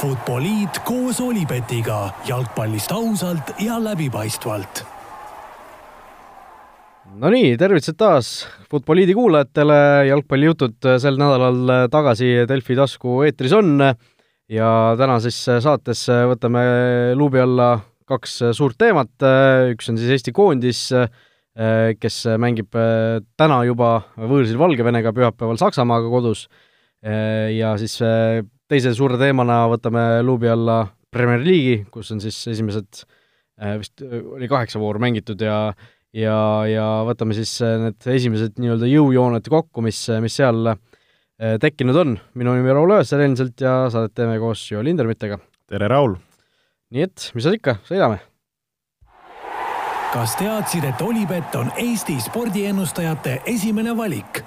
Futboliit koos Olipetiga jalgpallist ausalt ja läbipaistvalt. Nonii, tervitused taas Futboliidi kuulajatele, jalgpallijutud sel nädalal tagasi Delfi tasku eetris on. Ja tänases saates võtame luubi alla kaks suurt teemat, üks on siis Eesti koondis, kes mängib täna juba võõrsil Valgevenega, pühapäeval Saksamaaga kodus. Ja siis teise suure teemana võtame luubi alla Premier League'i, kus on siis esimesed vist oli kaheksa vooru mängitud ja ja, ja võtame siis need esimesed nii-öelda jõujooned kokku, mis, mis seal tekkinud on. minu nimi on Raul Öösel endiselt ja saadet teeme koos Jo Lindermitega. tere, Raul! nii et, mis seal ikka, sõidame! kas teadsid, et Olipet on Eesti spordiennustajate esimene valik?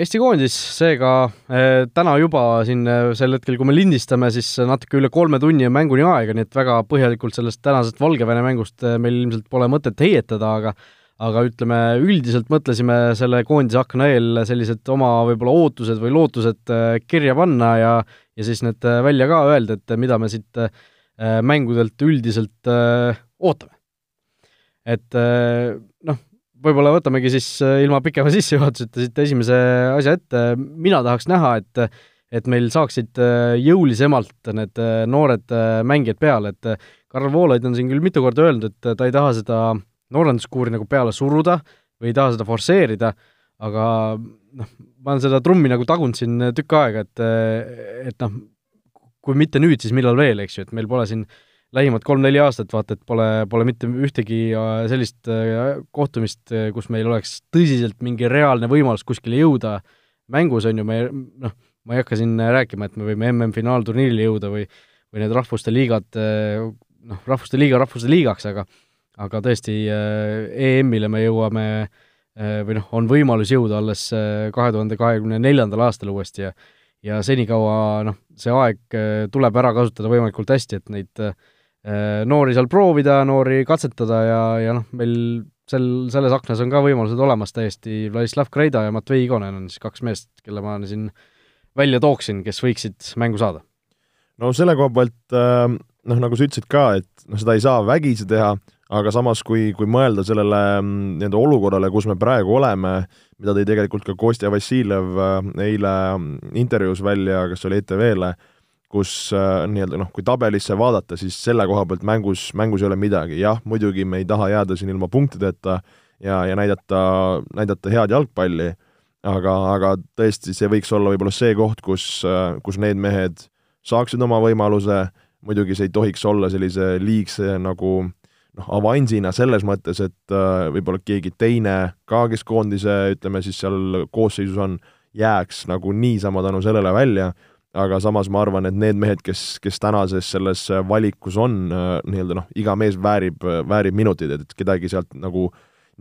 Eesti koondis seega eh, täna juba siin eh, sel hetkel, kui me lindistame, siis natuke üle kolme tunni on mänguni aega, nii et väga põhjalikult sellest tänasest Valgevene mängust eh, meil ilmselt pole mõtet heietada, aga aga ütleme, üldiselt mõtlesime selle koondise akna eel sellised oma võib-olla ootused või lootused kirja panna ja ja siis need välja ka öelda, et mida me siit mängudelt üldiselt ootame. et noh, võib-olla võtamegi siis äh, ilma pikema sissejuhatuseta siit esimese asja ette, mina tahaks näha, et et meil saaksid äh, jõulisemalt need äh, noored mängijad peale, et Karl Voolaid on siin küll mitu korda öelnud, et ta ei taha seda noorenduskuuri nagu peale suruda või ei taha seda forsseerida, aga noh, ma olen seda trummi nagu tagunud siin tükk aega, et et noh, kui mitte nüüd, siis millal veel, eks ju, et meil pole siin äh, lähimad kolm-neli aastat, vaata et pole, pole mitte ühtegi äh, sellist äh, kohtumist, äh, kus meil oleks tõsiselt mingi reaalne võimalus kuskile jõuda mängus, on ju, me noh, ma ei hakka siin rääkima, et me võime MM-finaalturniirile jõuda või või need rahvuste liigad, noh, rahvuste liiga rahvuste liigaks, aga aga tõesti, EM-ile me jõuame või noh, on võimalus jõuda alles kahe tuhande kahekümne neljandal aastal uuesti ja ja senikaua noh, see aeg tuleb ära kasutada võimalikult hästi, et neid äh, noori seal proovida, noori katsetada ja, ja noh, meil sel, selles aknas on ka võimalused olemas täiesti, Vladislav Kreida ja Matvei Igonen on siis kaks meest, kelle ma siin välja tooksin, kes võiksid mängu saada. no selle koha pealt äh, noh, nagu sa ütlesid ka, et noh, seda ei saa vägisi teha, aga samas, kui, kui mõelda sellele mm, nii-öelda olukorrale, kus me praegu oleme, mida tõi tegelikult ka Kostja Vassiljev äh, eile intervjuus välja, kas oli ETV-le, kus äh, nii-öelda noh, kui tabelisse vaadata, siis selle koha pealt mängus, mängus ei ole midagi, jah, muidugi me ei taha jääda siin ilma punktideta ja, ja näidata, näidata head jalgpalli, aga, aga tõesti, see võiks olla võib-olla see koht, kus, äh, kus need mehed saaksid oma võimaluse, muidugi see ei tohiks olla sellise liigse nagu noh, avansina selles mõttes, et äh, võib-olla keegi teine ka, kes koondise, ütleme siis seal koosseisus on, jääks nagu niisama tänu sellele välja aga samas ma arvan, et need mehed, kes, kes tänases selles valikus on, äh, nii-öelda noh, iga mees väärib, väärib minutid, et kedagi sealt nagu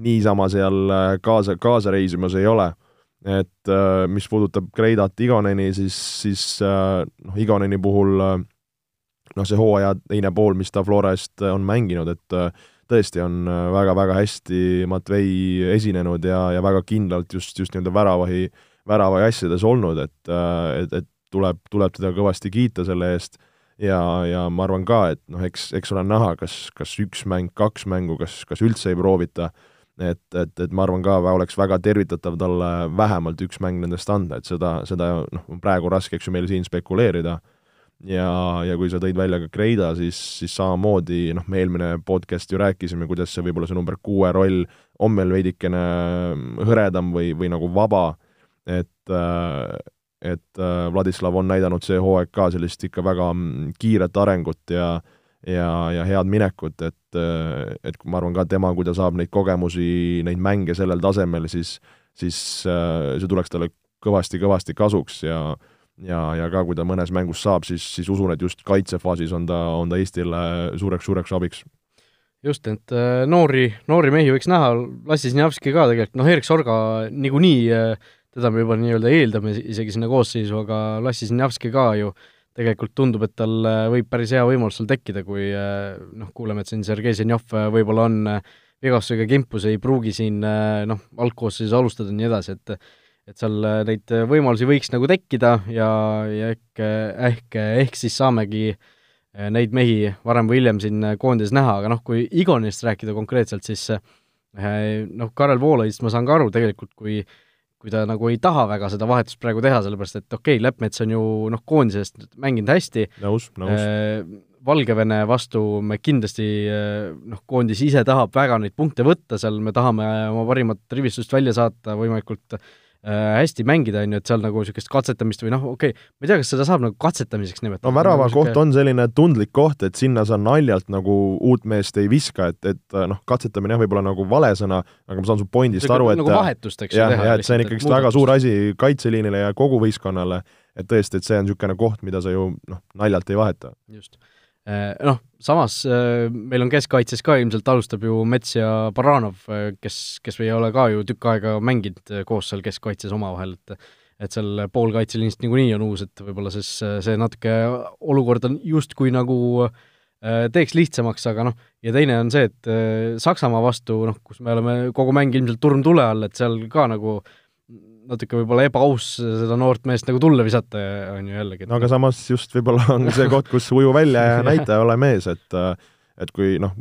niisama seal äh, kaasa, kaasa reisimas ei ole. et äh, mis puudutab Kreidat Igoneni, siis, siis noh, Igoneni puhul noh, see hooaja teine pool, mis ta Florest on mänginud, et tõesti on väga-väga hästi Matvei esinenud ja, ja väga kindlalt just, just nii-öelda väravahi, väravahi asjades olnud, et, et, et tuleb, tuleb teda kõvasti kiita selle eest. Ja, ja ma arvan ka, et noh, eks, eks ole näha, kas, kas üks mäng, kaks mängu, kas, kas üldse ei proovita, et, et, et ma arvan ka, oleks väga tervitatav talle vähemalt üks mäng nendest anda, et seda, seda noh, on praegu raske, eks ju, meil siin spekuleerida, ja, ja kui sa tõid välja ka Kreida, siis, siis samamoodi noh, me eelmine podcast ju rääkisime, kuidas see võib-olla see number kuue roll on meil veidikene hõredam või, või nagu vaba, et äh, et äh, Vladislav on näidanud see hooaeg ka sellist ikka väga mm, kiiret arengut ja ja, ja head minekut, et, äh, et ma arvan ka tema, kui ta saab neid kogemusi, neid mänge sellel tasemel, siis siis äh, see tuleks talle kõvasti-kõvasti kasuks ja ja, ja ka kui ta mõnes mängus saab, siis, siis usun, et just kaitsefaasis on ta, on ta Eestile suureks-suureks abiks. Just, et noori, noori mehi võiks näha, Lassi Sinjavski ka tegelikult, noh, Erik Sorga niikuinii teda me juba nii-öelda eeldame isegi sinna koosseisu, aga Lassi Sinjavski ka ju tegelikult tundub, et tal äh, võib päris hea võimalus seal tekkida, kui äh, noh, kuuleme, et siin Sergei Zenjov äh, võib-olla on vigastusega kimpus, ei pruugi siin noh, algkoosseisus alustada ja nii edasi, et et seal neid võimalusi võiks nagu tekkida ja, ja ehk, ehk, ehk siis saamegi neid mehi varem või hiljem siin koondises näha, aga noh, kui Igonist rääkida konkreetselt, siis noh, Karel Voolaidist ma saan ka aru tegelikult, kui kui ta nagu ei taha väga seda vahetust praegu teha, sellepärast et okei okay,, Leppmets on ju noh, koondisest mänginud hästi, nõus, nõus. Valgevene vastu me kindlasti noh, koondis ise tahab väga neid punkte võtta, seal me tahame oma parimat rivistust välja saata võimalikult äh, hästi mängida, on ju, et seal nagu niisugust katsetamist või noh, okei okay,, ma ei tea, kas seda saab nagu katsetamiseks nimetada. no värava nagu koht on selline tundlik koht, et sinna sa naljalt nagu uut meest ei viska, et, et noh, katsetamine jah, võib-olla nagu vale sõna, aga ma saan su pointist aru, et nagu vahetust, eks ju, teha. jah, et see on ikkagist väga suur asi kaitseliinile ja kogu võistkonnale, et tõesti, et see on niisugune koht, mida sa ju noh, naljalt ei vaheta. just Äh, noh, samas äh, meil on keskkaitses ka ilmselt alustab ju Mets ja Baranov, äh, kes, kes ei ole ka ju tükk aega mänginud koos seal keskkaitses omavahel, et et seal poolkaitseliinist niikuinii on uus, et võib-olla siis see natuke olukord on justkui nagu teeks lihtsamaks, aga noh, ja teine on see, et Saksamaa vastu, noh, kus me oleme kogu mäng ilmselt turm tule all, et seal ka nagu äh, natuke võib-olla ebaaus seda noort meest nagu tulle visata, on ju jällegi. no aga samas just võib-olla on see koht, kus uju välja ja näita, ole mees, et et kui noh,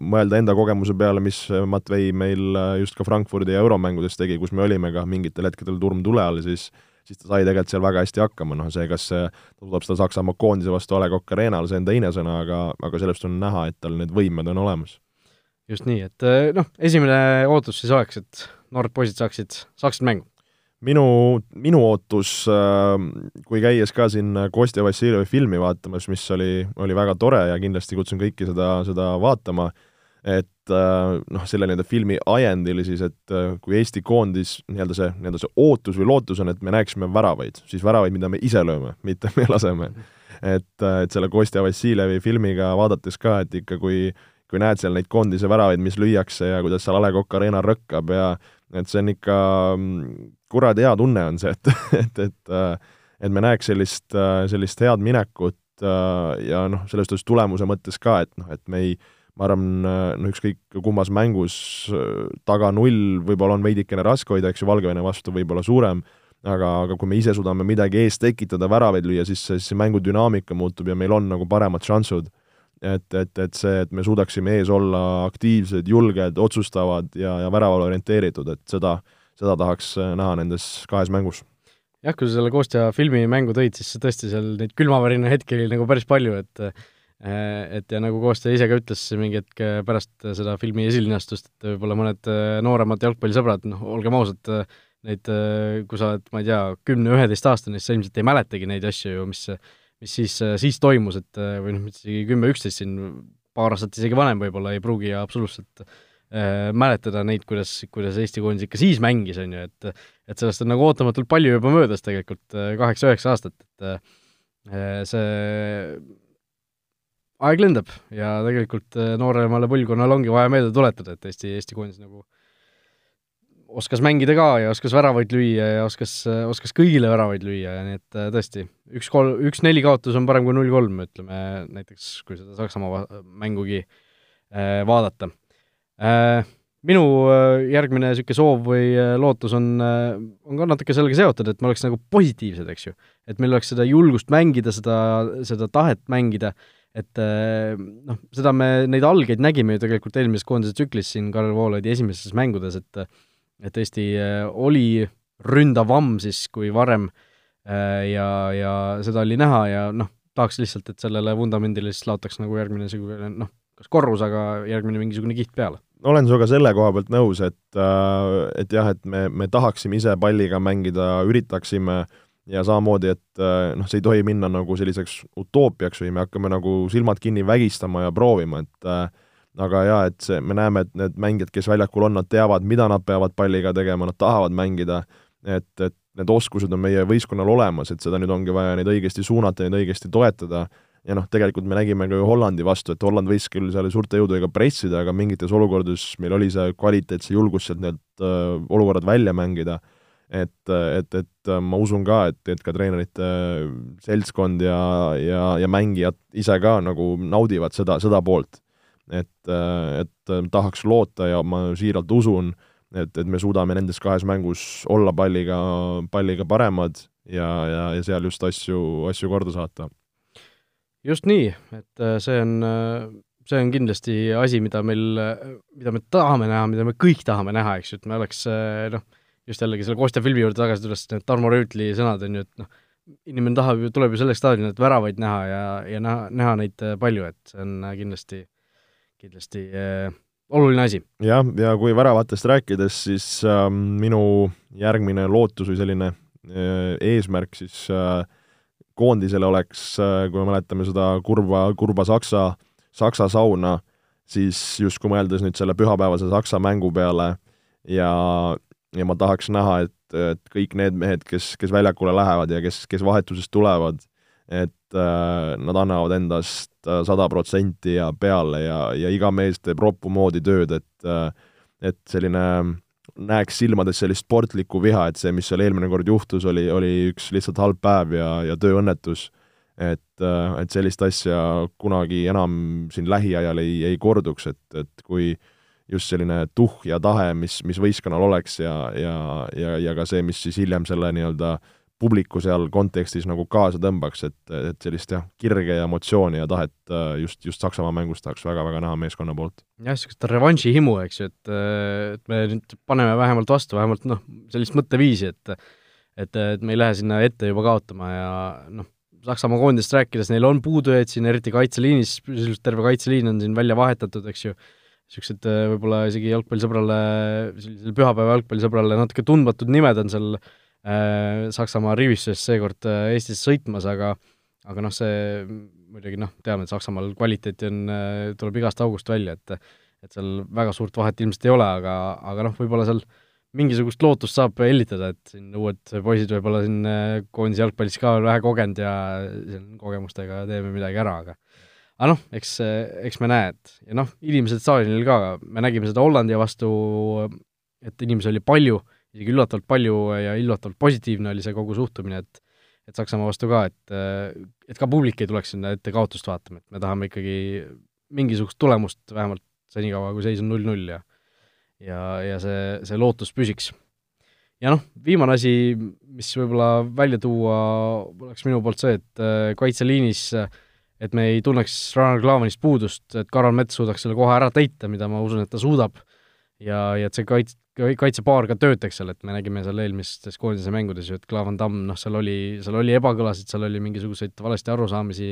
mõelda enda kogemuse peale, mis Matvei meil just ka Frankfurdi ja euromängudes tegi, kus me olime ka mingitel hetkedel turm tule all, siis siis ta sai tegelikult seal väga hästi hakkama, noh see, kas ta suudab seda Saksamaa koondise vastu A Le Coq Arena'l, see on teine sõna, aga, aga sellest on näha, et tal need võimed on olemas. just nii, et noh, esimene ootus siis oleks, et noored poisid saaksid, saaksid mängu minu, minu ootus, ähm, kui käies ka siin Kostja Vassiljevi filmi vaatamas, mis oli, oli väga tore ja kindlasti kutsun kõiki seda, seda vaatama, et äh, noh, selle nii-öelda filmi ajendil siis, et äh, kui Eesti koondis nii-öelda see, nii-öelda see ootus või lootus on, et me näeksime väravaid, siis väravaid, mida me ise lööme, mitte me laseme. et, äh, et selle Kostja Vassiljevi filmiga vaadates ka, et ikka kui kui näed seal neid koondise väravaid, mis lüüakse ja kuidas seal A Le Coq Arena rõkkab ja et see on ikka mm, kuradi hea tunne on see, et, et, et äh, et me näeks sellist, äh, sellist head minekut äh, ja noh, selles suhtes tulemuse mõttes ka, et noh, et me ei, ma arvan, no ükskõik kummas mängus taga null võib-olla on veidikene raske hoida, eks ju, Valgevene vastu võib-olla suurem, aga, aga kui me ise suudame midagi eest tekitada, väravaid lüüa, siis see, see mängu dünaamika muutub ja meil on nagu paremad šansud et, et, et see, et me suudaksime ees olla aktiivsed, julged, otsustavad ja, ja väravale orienteeritud, et seda, seda tahaks äh, näha nendes kahes mängus. jah, kui sa selle Kostja filmi mängu tõid, siis tõesti seal neid külmavärina hetki oli nagu päris palju, et äh, et ja nagu Kostja ise ka ütles mingi hetk pärast seda filmi esilinastust, et võib-olla mõned äh, nooremad jalgpallisõbrad, noh, olgem ausad, neid, kui sa oled, ma ei tea, kümne-üheteistaastane, siis sa ilmselt ei mäletagi neid asju ju, mis mis siis, siis toimus, et või noh, isegi kümme-üksteist siin, paar aastat isegi vanem võib-olla ei pruugi absoluutselt äh, mäletada neid, kuidas, kuidas Eesti koondis ikka siis mängis, on ju, et et sellest on nagu ootamatult palju juba möödas tegelikult, kaheksa-üheksa aastat, et äh, see aeg lendab ja tegelikult nooremale põlvkonnale ongi vaja meelde tuletada, et Eesti, Eesti koondis nagu äh, oskas mängida ka ja oskas väravaid lüüa ja oskas, oskas kõigile väravaid lüüa nii et äh, tõesti, üks kolm, üks neli kaotus on parem kui null kolm, ütleme näiteks, kui seda Saksamaa mängugi äh, vaadata äh,. Minu äh, järgmine niisugune soov või äh, lootus on, on ka natuke sellega seotud, et me oleks nagu positiivsed, eks ju. et meil oleks seda julgust mängida, seda, seda tahet mängida, et noh, seda me, neid algeid nägime ju tegelikult eelmises koondise tsüklis siin Karel Voolaidi esimestes mängudes, et et Eesti äh, oli ründavam siis kui varem äh, ja, ja seda oli näha ja noh, tahaks lihtsalt, et sellele vundamendile siis laotaks nagu järgmine niisugune noh, kas korrus, aga järgmine mingisugune kiht peale. olen sinuga selle koha pealt nõus, et, äh, et jah, et me, me tahaksime ise palliga mängida, üritaksime ja samamoodi, et noh, see ei tohi minna nagu selliseks utoopiaks või me hakkame nagu silmad kinni vägistama ja proovima, et aga jaa, et see, me näeme, et need mängijad, kes väljakul on, nad teavad, mida nad peavad palliga tegema, nad tahavad mängida, et, et need oskused on meie võistkonnal olemas, et seda nüüd ongi vaja neid õigesti suunata, neid õigesti toetada, ja noh, tegelikult me nägime ka ju Hollandi vastu, et Holland võis küll seal suurte jõududega pressida, aga mingites olukordades meil oli see kvaliteet, see julgus sealt need äh, olukorrad välja mängida, et, et, et ma usun ka, et, et ka treenerite seltskond ja, ja, ja mängijad ise ka nagu naudivad seda, seda poolt et, et tahaks loota ja ma siiralt usun, et, et me suudame nendes kahes mängus olla palliga, palliga paremad ja, ja, ja seal just asju, asju korda saata. just nii, et äh, see on, äh, see on kindlasti asi, mida meil, mida me tahame näha, mida me kõik tahame näha, eks ju, et me oleks noh, just jällegi selle Kostja filmi juurde tagasi tulles, need Tarmo Rüütli sõnad on ju, et noh, inimene tahab ju, tuleb ju selleks staadionile, et väravaid näha ja, ja näha, näha neid palju, et see on kindlasti, kindlasti äh, oluline asi. jah, ja kui väravatest rääkides, siis äh, minu järgmine lootus või selline äh, eesmärk siis äh, koondisele oleks äh,, kui me mäletame seda kurba, kurba Saksa, Saksa sauna, siis justkui mõeldes nüüd selle pühapäevase Saksa mängu peale ja, ja ma tahaks näha, et, et kõik need mehed, kes, kes väljakule lähevad ja kes, kes vahetusest tulevad, et äh, nad annavad endast äh, sada protsenti ja peale ja, ja iga mees teeb roppu moodi tööd, et äh, et selline näeks silmades sellist sportlikku viha, et see, mis seal eelmine kord juhtus, oli, oli üks lihtsalt halb päev ja, ja tööõnnetus. et, äh, et sellist asja kunagi enam siin lähiajal ei, ei korduks, et, et kui just selline tuhh ja tahe, mis, mis võistkonnal oleks ja, ja, ja, ja ka see, mis siis hiljem selle nii-öelda äh, publiku seal kontekstis nagu kaasa tõmbaks, et, et sellist jah, kirge ja emotsiooni ja tahet äh, just, just Saksamaa mängus tahaks väga-väga näha meeskonna poolt. jah, niisugust revanši himu, eks ju, et, et me nüüd paneme vähemalt vastu, vähemalt noh, sellist mõtteviisi, et et, et me ei lähe sinna ette juba kaotama ja noh, Saksamaa koondist rääkides, neil on puudujaid siin, eriti kaitseliinis, sisuliselt terve kaitseliin on siin välja vahetatud, eks ju, niisugused võib-olla isegi jalgpallisõbrale, sellisele pühapäeva jalgpallisõbrale natuke tundmatud nimed on seal äh, Äh, Saksamaa rivistusest seekord äh, Eestis sõitmas, aga aga noh, see muidugi noh, teame, et Saksamaal kvaliteeti on, äh, tuleb igast august välja, et et seal väga suurt vahet ilmselt ei ole, aga, aga noh, võib-olla seal mingisugust lootust saab hellitada, et siin uued poisid võib-olla siin koondise jalgpallis ka vähe kogenud ja siin kogemustega teeme midagi ära, aga aga noh, eks, eks me näe, et ja noh, inimesed staadionil ka, me nägime seda Hollandi vastu, et inimesi oli palju isegi üllatavalt palju ja üllatavalt positiivne oli see kogu suhtumine, et et Saksamaa vastu ka, et et ka publik ei tuleks sinna ette kaotust vaatama, et me tahame ikkagi mingisugust tulemust vähemalt senikaua, kui seis on null-null ja ja, ja see, see lootus püsiks. ja noh, viimane asi, mis võib-olla välja tuua, oleks minu poolt see, et kaitseliinis et me ei tunneks Ragnar Klavanist puudust, et Karol Mets suudaks selle koha ära täita, mida ma usun, et ta suudab, ja, ja et see kait-, kaitsepaar ka töötaks seal, et me nägime seal eelmistes koondise mängudes ju, et Klaavan Tamm, noh, seal oli, seal oli ebakõlasid, seal oli mingisuguseid valesti arusaamisi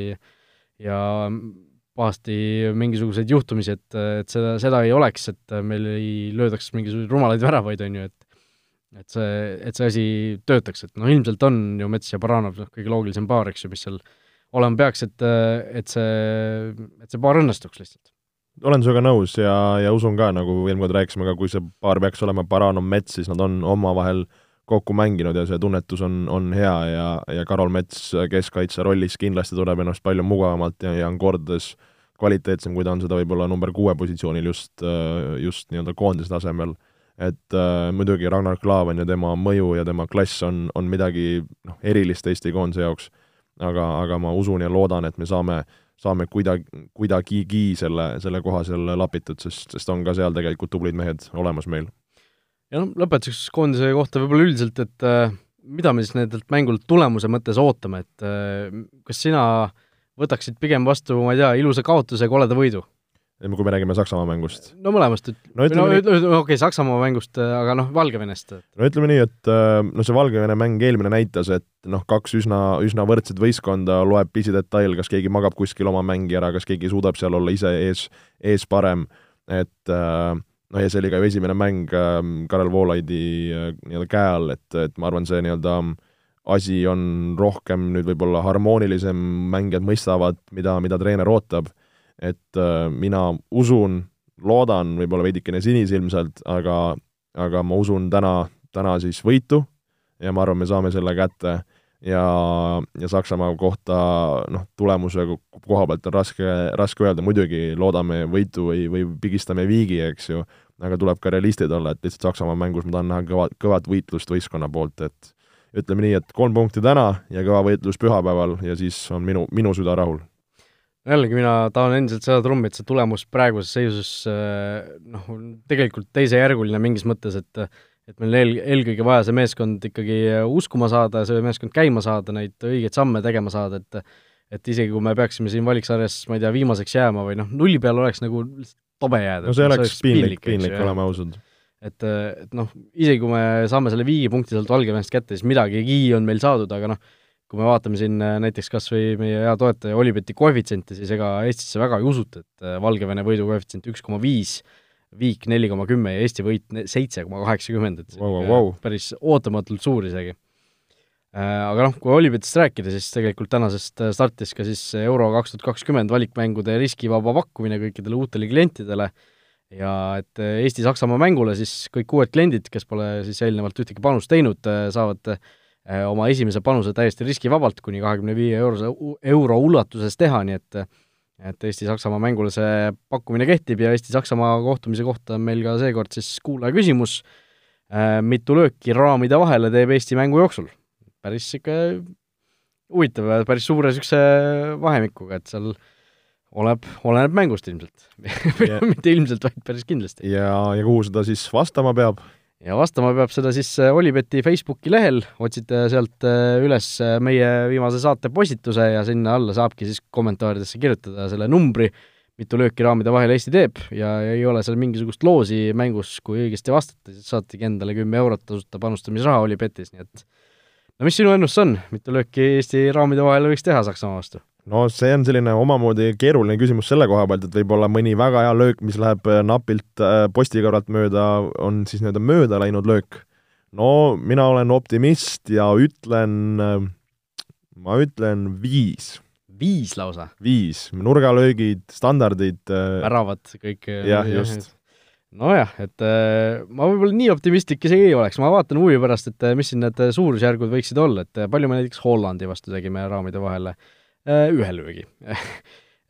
ja pahasti mingisuguseid juhtumisi, et, et seda, seda ei oleks, et meil ei löödaks mingisuguseid rumalaid väravaid, on ju, et et see, et see asi töötaks, et noh, ilmselt on ju Mets ja Baranov noh, kõige loogilisem paar, eks ju, mis seal olema peaks, et, et see, et see paar õnnestuks lihtsalt olen sinuga nõus ja, ja usun ka, nagu eelmine kord rääkisime ka, kui see paar peaks olema Baranov Mets, siis nad on omavahel kokku mänginud ja see tunnetus on, on hea ja, ja Karol Mets keskkaitse rollis kindlasti tunneb ennast palju mugavamalt ja, ja on kordades kvaliteetsem, kui ta on seda võib-olla number kuue positsioonil just, just nii-öelda koondise tasemel. et äh, muidugi Ragnar Klavan ja tema mõju ja tema klass on, on midagi noh, erilist Eesti koondise jaoks, aga, aga ma usun ja loodan, et me saame äh, saame kuidagi, kuidagigi selle, selle koha seal lapitud, sest, sest on ka seal tegelikult tublid mehed olemas meil. ja noh, lõpetuseks koondise kohta võib-olla üldiselt, et äh, mida me siis nendelt mängult tulemuse mõttes ootame, et äh, kas sina võtaksid pigem vastu, ma ei tea, ilusa kaotuse ja koleda võidu? Kui me räägime Saksamaa mängust. no mõlemast, et no no, nii, okei okay,, Saksamaa mängust, aga noh, Valgevenest. no ütleme nii, et noh, see Valgevene mäng eelmine näitas, et noh, kaks üsna, üsna võrdset võistkonda, loeb pisidetail, kas keegi magab kuskil oma mängi ära, kas keegi suudab seal olla ise ees, ees parem, et noh, ja see oli ka ju esimene mäng Karel Voolaidi nii-öelda käe all, et, et ma arvan, see nii-öelda asi on rohkem nüüd võib-olla harmoonilisem, mängijad mõistavad, mida, mida treener ootab et äh, mina usun, loodan võib-olla veidikene sinisilmselt, aga, aga ma usun täna, täna siis võitu ja ma arvan, me saame selle kätte. Ja, ja Saksamaa kohta noh, tulemuse koha pealt on raske, raske öelda, muidugi loodame võitu või, või pigistame viigi, eks ju, aga tuleb ka realistid olla, et lihtsalt Saksamaa mängus ma tahan näha kõva, kõvat võitlust võistkonna poolt, et ütleme nii, et kolm punkti täna ja kõva võitlus pühapäeval ja siis on minu, minu süda rahul jällegi mina tahan endiselt seda trummi, et see tulemus praeguses seisus noh, tegelikult teisejärguline mingis mõttes, et et meil eel, eelkõige vaja see meeskond ikkagi uskuma saada, see meeskond käima saada, neid õigeid samme tegema saada, et et isegi kui me peaksime siin valiksarjas, ma ei tea, viimaseks jääma või noh, nulli peal oleks nagu tobe jääda. no see oleks piinlik, piinlik, oleme ausad. et, et noh, isegi kui me saame selle viie punkti sealt Valgevenest kätte, siis midagigi on meil saadud, aga noh, kui me vaatame siin äh, näiteks kas või meie hea toetaja Olibeti koefitsienti, siis ega Eestisse väga ei usuta, et äh, Valgevene võidu koefitsient üks koma viis, Viik neli koma kümme ja Eesti võit seitse koma kaheksakümmend, et wow, wow. päris ootamatult suur isegi. Äh, aga noh, kui Olibetist rääkida, siis tegelikult tänasest startis ka siis Euro kaks tuhat kakskümmend valikmängude riskivaba pakkumine kõikidele uutele klientidele ja et Eesti-Saksamaa mängule siis kõik uued kliendid, kes pole siis eelnevalt ühtegi panust teinud, saavad oma esimese panuse täiesti riskivabalt kuni kahekümne viie eurose, euro ulatuses teha, nii et et Eesti-Saksamaa mängule see pakkumine kehtib ja Eesti-Saksamaa kohtumise kohta on meil ka seekord siis kuulaja küsimus, äh, mitu lööki raamide vahele teeb Eesti mängu jooksul? päris niisugune huvitav ja päris suure niisuguse vahemikuga, et seal oleneb, oleneb mängust ilmselt mitte ilmselt, vaid päris kindlasti. ja, ja kuhu seda siis vastama peab? Ja vastama peab seda siis äh, Olibeti Facebooki lehel, otsite sealt äh, üles äh, meie viimase saate postituse ja sinna alla saabki siis kommentaaridesse kirjutada selle numbri, mitu lööki raamide vahel Eesti teeb. Ja ei ole seal mingisugust loosi mängus, kui õigesti vastate, siis saategi endale kümme eurot tasuta panustamisraha Olipetis, nii et no mis sinu ennustus on, mitu lööki Eesti raamide vahel võiks teha Saksamaa vastu? No see on selline omamoodi keeruline küsimus selle koha pealt, et võib-olla mõni väga hea löök, mis läheb äh, napilt äh, posti kõrvalt mööda, on siis nii-öelda mööda läinud löök. no mina olen optimist ja ütlen, äh, ma ütlen viis. viis lausa? viis, nurgalöögid, standardid. väravad kõik. jah, just nojah, et ma võib-olla nii optimistlik isegi ei oleks, ma vaatan huvi pärast, et mis siin need suurusjärgud võiksid olla, et palju me näiteks Hollandi vastu tegime raamide vahele ühe löögi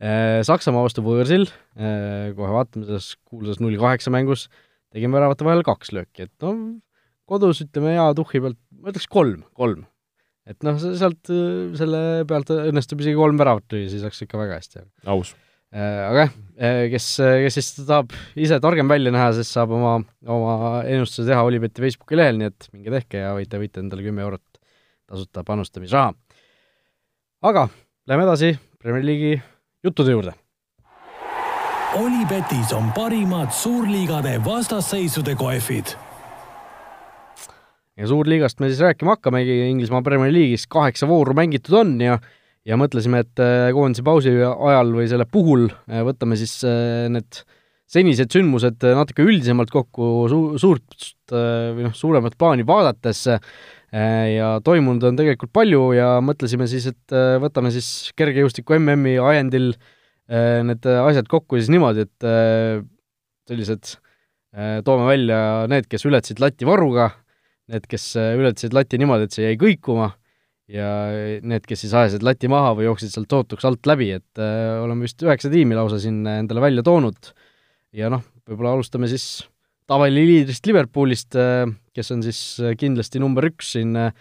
äh, Saksamaa vastu võõrsil, äh, kohe vaatame selles kuulsas null kaheksa mängus, tegime väravate vahel kaks lööki, et no kodus ütleme hea tuhhi pealt, ma ütleks kolm, kolm. et noh, sealt selle pealt õnnestub isegi kolm väravat lüüa, siis oleks ikka väga hästi. aus. Aga jah, kes, kes siis tahab ise targem välja näha, siis saab oma, oma ennustuse teha Olibeti Facebooki lehel, nii et minge tehke ja võite, võite endale kümme eurot tasuta panustamisraha. aga Läheme edasi Premier League'i juttude juurde. Olipetis on parimad suurliigade vastasseisude kohvid. ja suurliigast me siis rääkima hakkamegi, Inglismaa Premier League'is kaheksa vooru mängitud on ja ja mõtlesime, et äh, koondise pausi ajal või selle puhul äh, võtame siis äh, need senised sündmused natuke üldisemalt kokku su-, suurt või noh, suuremat plaani vaadates ja toimunud on tegelikult palju ja mõtlesime siis, et äh, võtame siis kergejõustiku MM-i ajendil äh, need asjad kokku siis niimoodi, et sellised, toome välja need, kes ületasid lati varuga, need, kes ületasid lati niimoodi, et see jäi kõikuma, ja need, kes siis ajasid lati maha või jooksid sealt sootuks alt läbi, et oleme vist üheksa tiimi lausa siin endale välja toonud. Ja noh, võib-olla alustame siis tabeli liidrist Liverpoolist, äh, kes on siis äh, kindlasti number üks siin äh,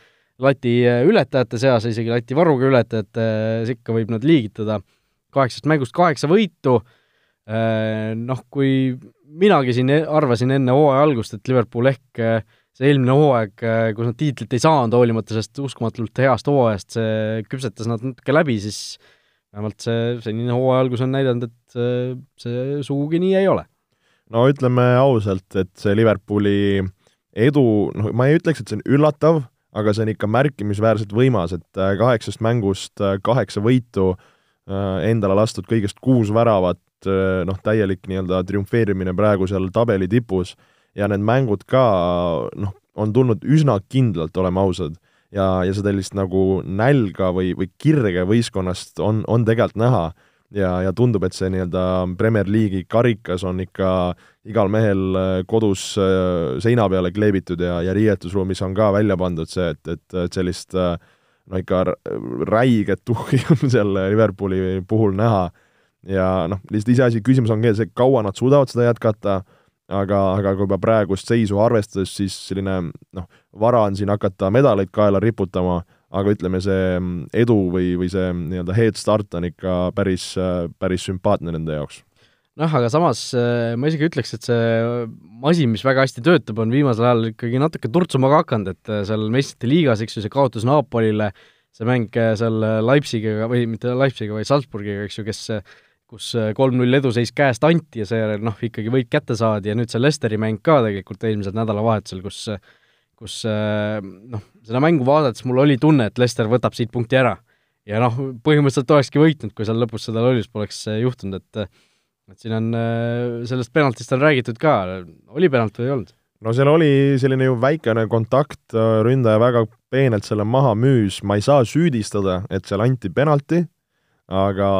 lati ületajate seas, isegi lati varuga ületajate sekka võib nad liigitada. kaheksast mängust kaheksa võitu, noh, kui minagi siin e-, arvasin enne hooaja algust, et Liverpool ehk see eelmine hooaeg, kus nad tiitlit ei saanud, hoolimata sellest uskumatult heast hooajast, see küpsetas nad natuke läbi, siis vähemalt see senine hooaja algus on näidanud, et see sugugi nii ei ole no ütleme ausalt, et see Liverpooli edu, noh, ma ei ütleks, et see on üllatav, aga see on ikka märkimisväärselt võimas, et äh, kaheksast mängust äh, kaheksa võitu, äh, endale lastud kõigest kuus väravat, noh, täielik nii-öelda triumfeerimine praegu seal tabeli tipus ja need mängud ka noh, on tulnud üsna kindlalt, oleme ausad. ja, ja seda sellist nagu nälga või, või kirge võistkonnast on, on tegelikult näha ja, ja tundub, et see nii-öelda Premier League'i karikas on ikka igal mehel äh, kodus äh, seina peale kleebitud ja, ja riietusruumis on ka välja pandud see, et, et, et sellist äh, no ikka räiget tuhhi on seal Liverpooli puhul näha. ja noh, lihtsalt iseasi, küsimus on ka see, kaua nad suudavad seda jätkata, aga, aga kui juba praegust seisu arvestades, siis selline noh, vara on siin hakata medaleid kaela riputama, aga ütleme, see edu või, või see nii-öelda head start on ikka päris, päris sümpaatne nende jaoks. Noh, aga samas ma isegi ütleks, et see masin, mis väga hästi töötab, on viimasel ajal ikkagi natuke turtsuma ka hakanud, et seal meistrite liigas, eks ju, see kaotus Napolile, see mäng seal Leipzigiga või mitte Leipzigiga, vaid Salzburgiga, eks ju, kes kus kolm-null eduseis käest anti ja seejärel noh, ikkagi võit kätte saadi ja nüüd see Lesteri mäng ka tegelikult eelmisel nädalavahetusel, kus kus noh, seda mängu vaadates mul oli tunne, et Lester võtab siit punkti ära. ja noh, põhimõtteliselt olekski võitnud, kui seal lõpus seda lollust poleks juhtunud, et et siin on, sellest penaltist on räägitud ka, oli penalt või ei olnud? no seal oli selline ju väikene kontakt, ründaja väga peenelt selle maha müüs, ma ei saa süüdistada, et seal anti penalti, aga,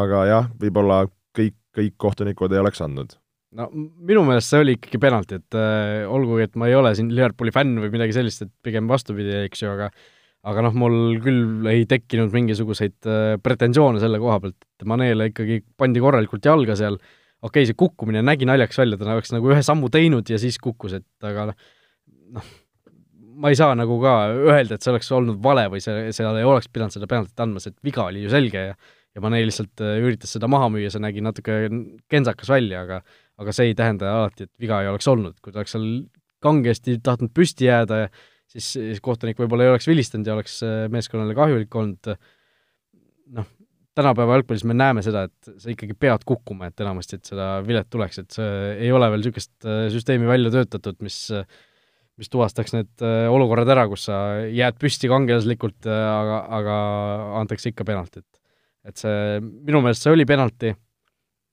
aga jah, võib-olla kõik, kõik kohtunikud ei oleks andnud no minu meelest see oli ikkagi penalti, et äh, olgugi, et ma ei ole siin Liverpooli fänn või midagi sellist, et pigem vastupidi, eks ju, aga aga noh, mul küll ei tekkinud mingisuguseid äh, pretensioone selle koha pealt, et Manele ikkagi pandi korralikult jalga seal, okei okay,, see kukkumine nägi naljakas välja, ta oleks nagu ühe sammu teinud ja siis kukkus, et aga noh, ma ei saa nagu ka öelda, et see oleks olnud vale või see, seal ei oleks pidanud seda penaltit andma, sest viga oli ju selge ja ja Mane lihtsalt äh, üritas seda maha müüa, see nägi natuke kentsakas välja, aga aga see ei tähenda alati, et viga ei oleks olnud, kui ta oleks seal kangesti tahtnud püsti jääda ja siis, siis kohtunik võib-olla ei oleks vilistanud ja oleks äh, meeskonnale kahjulik olnud, noh, tänapäeva jalgpallis me näeme seda, et sa ikkagi pead kukkuma, et enamasti, et seda vilet tuleks, et see ei ole veel niisugust äh, süsteemi välja töötatud, mis mis tuvastaks need äh, olukorrad ära, kus sa jääd püsti kangelaslikult, aga, aga antakse ikka penaltit. et see, minu meelest see oli penalti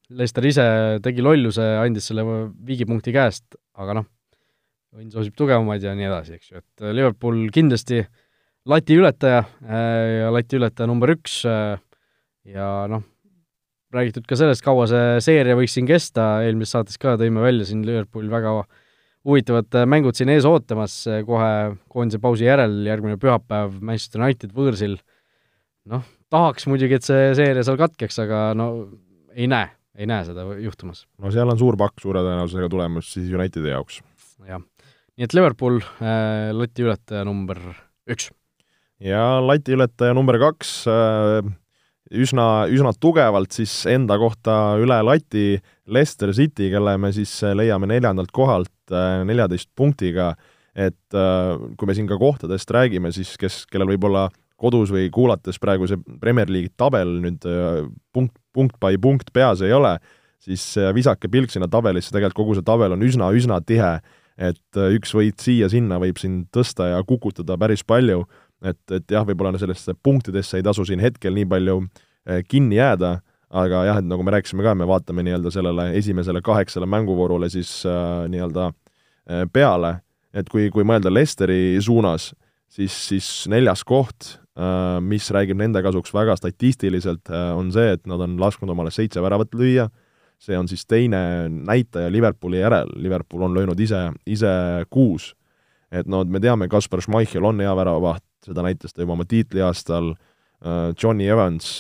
Leicester ise tegi lolluse, andis selle viigipunkti käest, aga noh, õnn soosib tugevamaid ja nii edasi, eks ju, et Liverpool kindlasti lati ületaja äh, ja lati ületaja number üks äh, ja noh, räägitud ka sellest, kaua see seeria võiks siin kesta, eelmises saates ka tõime välja siin Liverpool väga huvitavad mängud siin ees ootamas, kohe koondise pausi järel, järgmine pühapäev Manchester United võõrsil, noh, tahaks muidugi, et see seeria seal katkeks, aga no ei näe ei näe seda juhtumas. no seal on suur pakk suure tõenäosusega tulemas siis Unitedi jaoks. jah, nii et Liverpool äh, lati ületaja number üks. ja lati ületaja number kaks äh, üsna, üsna tugevalt siis enda kohta üle lati Leicester City, kelle me siis leiame neljandalt kohalt äh, neljateist punktiga, et äh, kui me siin ka kohtadest räägime, siis kes, kellel võib-olla kodus või kuulates praegu see Premier League'i tabel nüüd äh, punkt, punkt by punkt peas ei ole, siis visake pilk sinna tabelisse, tegelikult kogu see tabel on üsna-üsna tihe, et äh, üks võit siia-sinna võib siin tõsta ja kukutada päris palju, et, et jah, võib-olla sellesse punktidesse ei tasu siin hetkel nii palju äh, kinni jääda, aga jah, et nagu me rääkisime ka, me vaatame nii-öelda sellele esimesele kaheksale mänguvoorule siis äh, nii-öelda äh, peale, et kui, kui mõelda Lesteri suunas, siis, siis neljas koht Äh, mis räägib nende kasuks väga statistiliselt, äh, on see, et nad on lasknud omale seitse väravat lüüa, see on siis teine näitaja Liverpooli järel, Liverpool on löönud ise, ise kuus. et no me teame, Kaspar Schmeichel on hea väravavaht, seda näitas ta juba oma tiitliaastal, äh, Johnny Evans,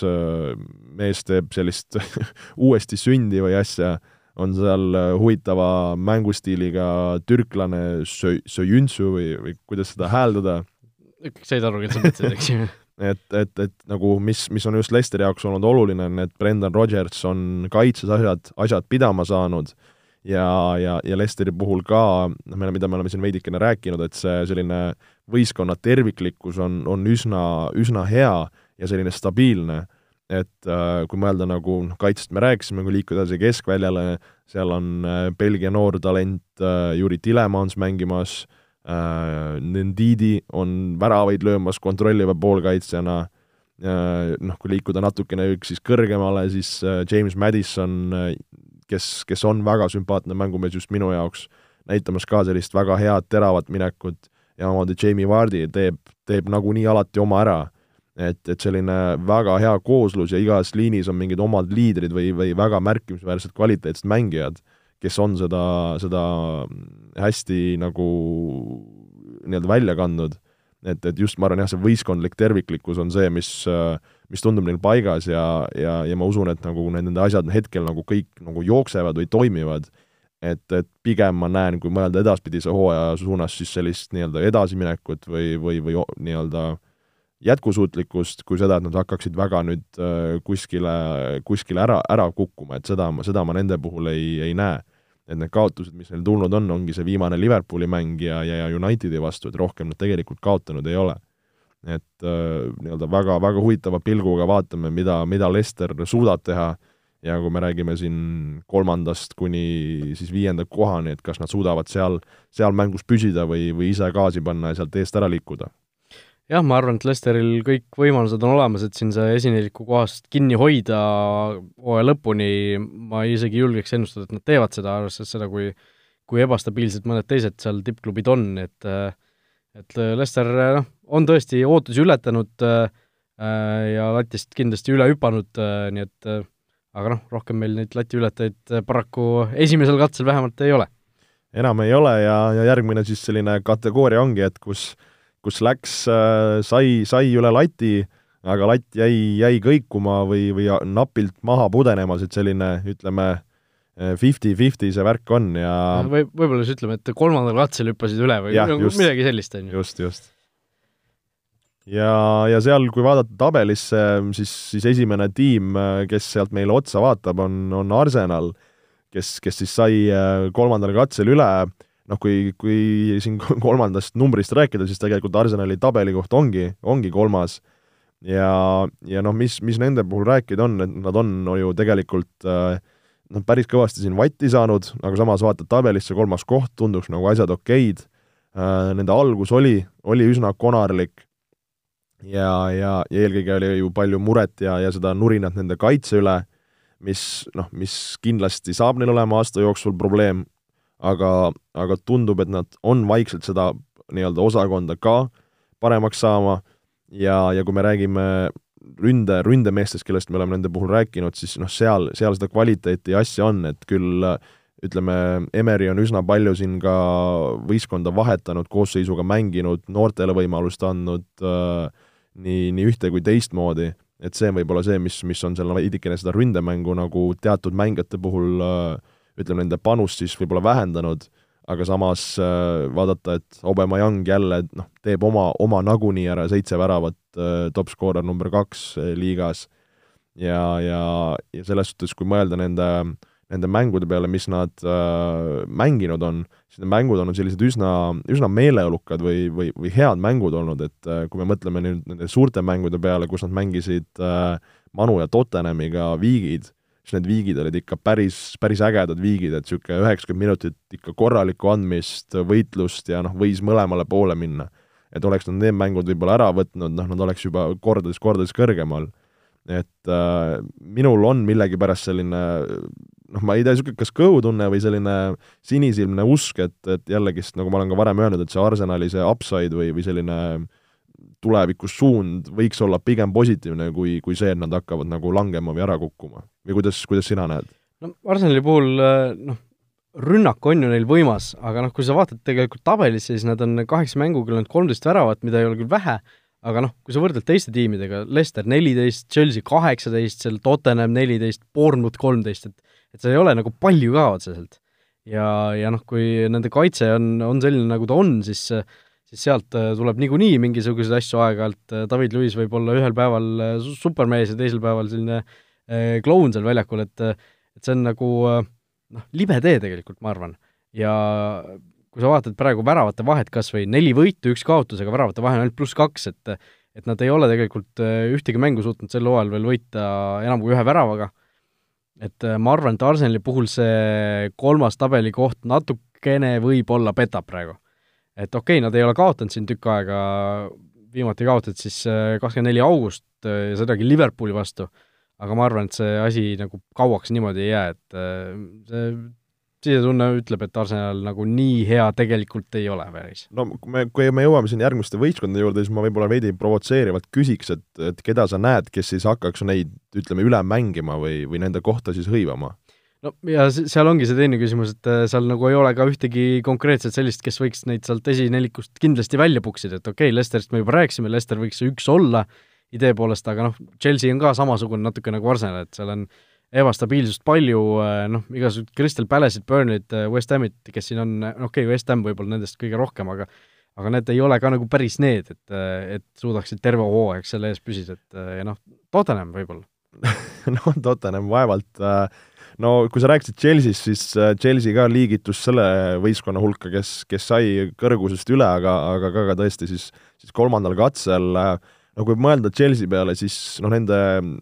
mees teeb sellist uuesti sündi või asja, on seal huvitava mängustiiliga türklane Sojüntsu või, või kuidas seda hääldada said aru, kes sa mõtlesid, eks ju. Et, et, et nagu mis, mis on just Lesteri jaoks olnud oluline, on, et Brendan Rodgers on kaitses asjad, asjad pidama saanud. Ja, ja, ja Lesteri puhul ka, noh, me, mida me oleme siin veidikene rääkinud, et see selline võistkonna terviklikkus on, on üsna, üsna hea ja selline stabiilne. et äh, kui mõelda nagu noh, kaitsest me rääkisime, kui liikuda edasi keskväljale, seal on äh, Belgia noor talent äh, Juri Tilemans mängimas. äh,, äh,, Ndidi on väravaid löömas kontrolliva poolkaitsjana äh,, noh, kui liikuda natukene üks siis kõrgemale, siis äh, James Madison kes, kes on väga sümpaatne mängumees just minu jaoks, näitamas ka sellist väga head teravat minekut ja omamoodi Jamie Vardi teeb, teeb nagunii alati oma ära. et, et selline väga hea kooslus ja igas liinis on mingid omad liidrid või, või väga märkimisväärsed kvaliteetsed mängijad kes on seda, seda hästi nagu nii-öelda välja kandnud, et, et just ma arvan jah, see võistkondlik terviklikkus on see, mis, mis tundub neil paigas ja, ja, ja ma usun, et nagu need, nende asjad hetkel nagu kõik nagu jooksevad või toimivad, et, et pigem ma näen, kui mõelda edaspidise hooaja suunas, siis sellist nii-öelda edasiminekut või, või, või nii-öelda jätkusuutlikkust, kui seda, et nad hakkaksid väga nüüd äh, kuskile, kuskile ära, ära kukkuma, et seda, seda ma nende puhul ei, ei näe. Et need kaotused, mis neil tulnud on, ongi see viimane Liverpooli mäng ja, ja, ja Unitedi vastu, et rohkem nad tegelikult kaotanud ei ole. et äh, nii-öelda väga, väga huvitava pilguga vaatame, mida, mida Lester suudab teha ja kui me räägime siin kolmandast kuni siis viienda kohani, et kas nad suudavad seal, seal mängus püsida või, või ise gaasi panna ja sealt eest ära liikuda? Jah, ma arvan, et Lesteril kõik võimalused on olemas, et siin see esineliku kohast kinni hoida hooaja lõpuni, ma isegi julgeks ennustada, et nad teevad seda, arvestades seda, kui kui ebastabiilsed mõned teised seal tippklubid on, et et Lester noh, on tõesti ootusi ületanud äh, ja latist kindlasti üle hüpanud, nii et aga noh, rohkem meil neid lati ületajaid äh, paraku esimesel katsel vähemalt ei ole. enam ei ole ja, ja järgmine siis selline kategooria ongi, et kus, kus läks äh,, sai, sai üle lati, aga latt jäi, jäi kõikuma või, või napilt maha pudenemas, et selline, ütleme, fifty-fifty see värk on ja või, võib-olla siis ütleme, et kolmandal katsel hüppasid üle või ja, nagu just, midagi sellist, on ju. just, just. Ja, ja seal, kui vaadata tabelisse, siis, siis esimene tiim, kes sealt meile otsa vaatab, on, on Arsenal, kes, kes siis sai äh, kolmandal katsel üle, noh, kui, kui siin kolmandast numbrist rääkida, siis tegelikult Arsenali tabeli koht ongi, ongi kolmas. ja, ja noh, mis, mis nende puhul rääkida on, et nad on no ju tegelikult äh, noh, päris kõvasti siin vatti saanud, aga samas vaatad tabelisse kolmas koht, tunduks nagu asjad okeid, äh, nende algus oli, oli üsna konarlik. Ja, ja, ja eelkõige oli ju palju muret ja, ja seda nurinat nende kaitse üle, mis noh, mis kindlasti saab neil olema aasta jooksul probleem, aga, aga tundub, et nad on vaikselt seda nii-öelda osakonda ka paremaks saama. Ja, ja kui me räägime ründe, ründemeestest, kellest me oleme nende puhul rääkinud, siis noh, seal, seal seda kvaliteeti ja asja on, et küll ütleme, Emeri on üsna palju siin ka võistkonda vahetanud, koosseisuga mänginud, noortele võimalust andnud äh,, nii, nii ühte kui teistmoodi, et see võib olla see, mis, mis on seal veidikene seda ründemängu nagu teatud mängijate puhul ütleme, nende panust siis võib-olla vähendanud, aga samas vaadata, et Aubameyang jälle noh, teeb oma, oma nagunii ära, seitse väravat, top-skoorer number kaks liigas, ja, ja, ja selles suhtes, kui mõelda nende äh, nende mängude peale, mis nad äh, mänginud on, siis need mängud on sellised üsna, üsna meeleolukad või, või, või head mängud olnud, et äh, kui me mõtleme nüüd nende suurte mängude peale, kus nad mängisid äh, Manu ja Tottenhamiga viigid, siis need viigid olid ikka päris, päris ägedad viigid, et niisugune üheksakümmend minutit ikka korralikku andmist, võitlust ja noh, võis mõlemale poole minna. et oleks nad need mängud võib-olla ära võtnud, noh, nad oleks juba kordades-kordades kõrgemal et äh, minul on millegipärast selline noh, ma ei tea, niisugune kas kõhutunne või selline sinisilmne usk, et, et jällegist, nagu ma olen ka varem öelnud, et see Arsenali see upside või, või selline tulevikus suund võiks olla pigem positiivne kui, kui see, et nad hakkavad nagu langema või ära kukkuma. või kuidas, kuidas sina näed? no Arsenali puhul noh, rünnak on ju neil võimas, aga noh, kui sa vaatad tegelikult tabelisse, siis nad on kaheksa mänguga löönud kolmteist väravat, mida ei ole küll vähe, aga noh, kui sa võrdled teiste tiimidega, Leicester neliteist, Chelsea kaheksateist, seal Tottenham neliteist, Bournemouth kolmteist, et et see ei ole nagu palju ka otseselt. ja, ja noh, kui nende kaitse on, on selline, nagu ta on, siis siis sealt äh, tuleb niikuinii mingisuguseid asju aeg-ajalt, David Luiz võib olla ühel päeval äh, supermees ja teisel päeval selline äh, kloun seal väljakul, et et see on nagu noh, libe tee tegelikult, ma arvan. ja kui sa vaatad praegu väravate vahet kas või neli võitu, üks kaotus, aga väravate vahe on ainult pluss kaks, et et nad ei ole tegelikult ühtegi mängu suutnud sel hooajal veel võita enam kui ühe väravaga et äh, ma arvan, et Arsenali puhul see kolmas tabelikoht natukene võib-olla petab praegu. Et okei okay,, nad ei ole kaotanud siin tükk aega, viimati kaotasid siis äh, kakskümmend neli august äh, ja sedagi Liverpooli vastu, aga ma arvan, et see asi nagu kauaks niimoodi ei jää, et see sisetunne ütleb, et Arsenal nagu nii hea tegelikult ei ole päris. no me, kui me jõuame siin järgmiste võistkondade juurde, siis ma võib-olla veidi provotseerivalt küsiks, et, et keda sa näed, kes siis hakkaks neid, ütleme, üle mängima või, või nende kohta siis hõivama? No ja seal ongi see teine küsimus, et äh, seal nagu ei ole ka ühtegi konkreetset sellist, kes võiks neid sealt esinelikust kindlasti välja puksida, et okei okay,, Lesterist me juba rääkisime, Lester võiks üks olla idee poolest, aga noh, Chelsea on ka samasugune natuke nagu Arsenal, et seal on ebastabiilsust palju, noh, igasugused Crystal Palace'id, Burnley'd, West Hamid, kes siin on, okei okay,, West Ham võib-olla nendest kõige rohkem, aga aga need ei ole ka nagu päris need, et, et suudaksid terve hooaeg selle ees püsida, et ja noh, Tottenham võib-olla no Tottenham vaevalt äh, no kui sa rääkisid Chelsea'st, siis äh, Chelsea ka liigitus selle võistkonna hulka, kes, kes sai kõrgusest üle, aga, aga ka, ka tõesti siis, siis kolmandal katsel äh, no kui mõelda Chelsea peale, siis noh, nende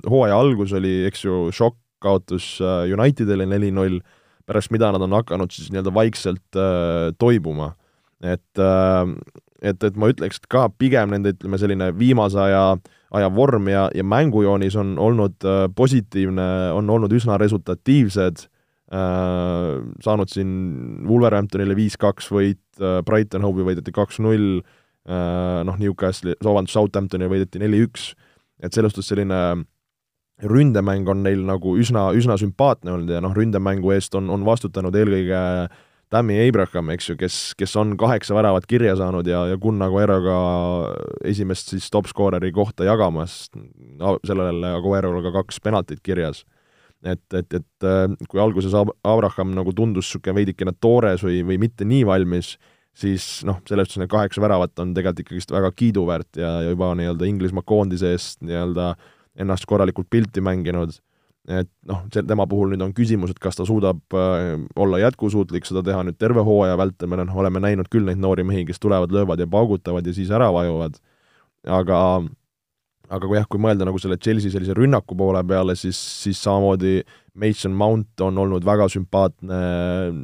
hooaja algus oli, eks ju, šokk, kaotus äh, Unitedile neli-null, pärast mida nad on hakanud siis nii-öelda vaikselt äh, toibuma. et äh, et, et ma ütleks, et ka pigem nende, ütleme, selline viimase aja, aja vorm ja, ja mängujoonis on olnud äh, positiivne, on olnud üsna resultatiivsed äh,, saanud siin Wolverhamptonile viis-kaks võit äh,, Brighton Hove'i võideti kaks-null äh,, noh, Newcastle, vabandust, Southamptoni võideti neli-üks, et selles suhtes selline ründemäng on neil nagu üsna, üsna sümpaatne olnud ja noh, ründemängu eest on, on vastutanud eelkõige äh, Tammy Abraham, eks ju, kes, kes on kaheksa väravat kirja saanud ja, ja Kun Agueroga esimest siis top-scoreri kohta jagamas, sellel Aguerole ka kaks penaltit kirjas. et, et, et äh, kui alguses Abraham nagu tundus niisugune veidikene toores või, või mitte nii valmis, siis noh, selles suhtes need kaheksa väravat on tegelikult ikkagist väga kiiduväärt ja, ja juba nii-öelda Inglismaa koondise eest nii-öelda ennast korralikult pilti mänginud et noh, see, tema puhul nüüd on küsimus, et kas ta suudab äh, olla jätkusuutlik, seda teha nüüd terve hooaja vältel, me noh, oleme näinud küll neid noori mehi, kes tulevad, löövad ja paugutavad ja siis ära vajuvad, aga aga kui jah, kui mõelda nagu selle Chelsea sellise rünnaku poole peale, siis, siis samamoodi Mason Mount on olnud väga sümpaatne,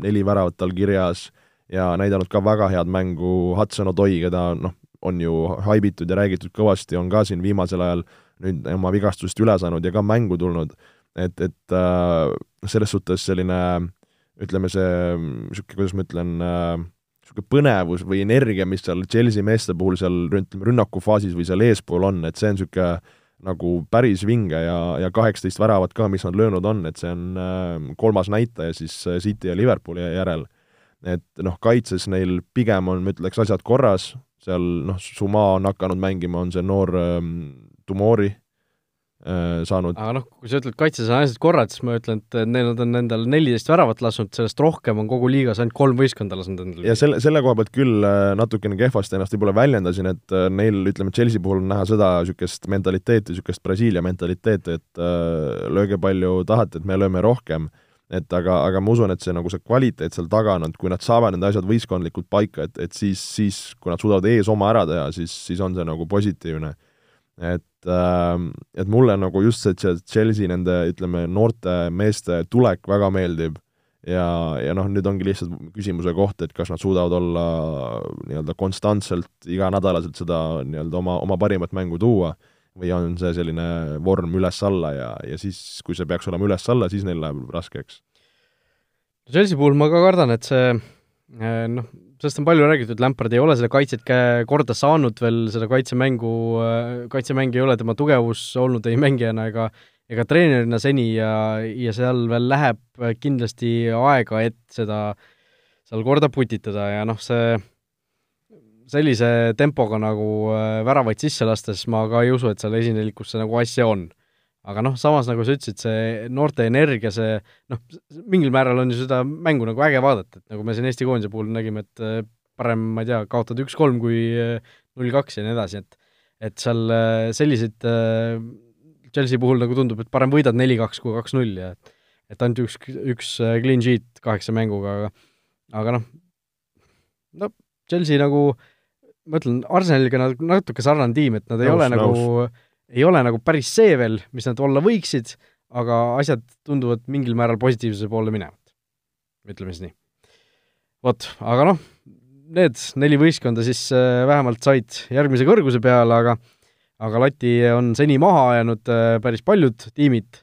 neli väravat tal kirjas ja näidanud ka väga head mängu, Hudson Odoi, keda noh, on ju haibitud ja räägitud kõvasti, on ka siin viimasel ajal nüüd oma vigastusest üle saanud ja ka mängu tulnud et, et äh, selles suhtes selline ütleme, see niisugune, kuidas ma ütlen äh,, niisugune põnevus või energia, mis seal Chelsea meeste puhul seal ütleme, rünnakufaasis või seal eespool on, et see on niisugune nagu päris vinge ja, ja kaheksateist väravat ka, mis nad löönud on, et see on äh, kolmas näitaja siis äh, City ja Liverpooli järel. et noh, kaitses neil pigem on, ma ütleks, asjad korras, seal noh, Suma on hakanud mängima, on see noor ähm, Tumori Äh, saanud. aga noh, kui sa ütled, kaitses on asjad korrad, siis ma ütlen, et neil on endale neliteist väravat lasknud, sellest rohkem on kogu liigas ainult kolm võistkonda lasknud endale. ja selle, selle koha pealt küll äh, natukene kehvasti ennast võib-olla väljendasin, et äh, neil, ütleme, Chelsea puhul on näha seda niisugust mentaliteeti, niisugust Brasiilia mentaliteeti, et äh, lööge palju tahate, et me lööme rohkem et aga, aga ma usun, et see nagu see kvaliteet seal taga on, et kui nad saavad need asjad võistkondlikult paika, et, et siis, siis kui nad suudavad ees oma ära teha, siis, siis on see nagu positiivne et, ähm, et mulle nagu just see Chelsea nende, ütleme, noorte meeste tulek väga meeldib ja, ja noh, nüüd ongi lihtsalt küsimuse koht, et kas nad suudavad olla nii-öelda konstantselt iganädalaselt seda nii-öelda oma, oma parimat mängu tuua või on see selline vorm üles-alla ja, ja siis, kui see peaks olema üles-alla, siis neil läheb raskeks. Chelsea puhul ma ka kardan, et see eh, noh, sellest on palju räägitud, Lampard ei ole seda kaitset korda saanud veel, seda kaitsemängu, kaitsemäng ei ole tema tugevus olnud ei mängijana ega ega treenerina seni ja, ja seal veel läheb kindlasti aega, et seda seal korda putitada ja noh, see sellise tempoga nagu äh, väravaid sisse lastes ma ka ei usu, et seal esinelikkusse nagu asja on. Aga noh, samas nagu sa ütlesid, see noorte energia, see noh, mingil määral on ju seda mängu nagu äge vaadata, et nagu me siin Eesti koondise puhul nägime, et äh, parem, ma ei tea, kaotada üks-kolm kui äh, null-kaks ja nii edasi, et et seal selliseid Chelsea puhul nagu tundub, et parem võidad neli-kaks kui kaks-null ja et ainult üks, üks clean sheet kaheksa mänguga, aga aga noh, no Chelsea nagu äh, ma ütlen, Arsenaliga nad natuke sarnane tiim, et nad ei nõus, ole nagu, ei ole nagu päris see veel, mis nad olla võiksid, aga asjad tunduvad mingil määral positiivsuse poole minevat. ütleme siis nii. vot, aga noh, need neli võistkonda siis äh, vähemalt said järgmise kõrguse peale, aga aga lati on seni maha ajanud äh, päris paljud tiimid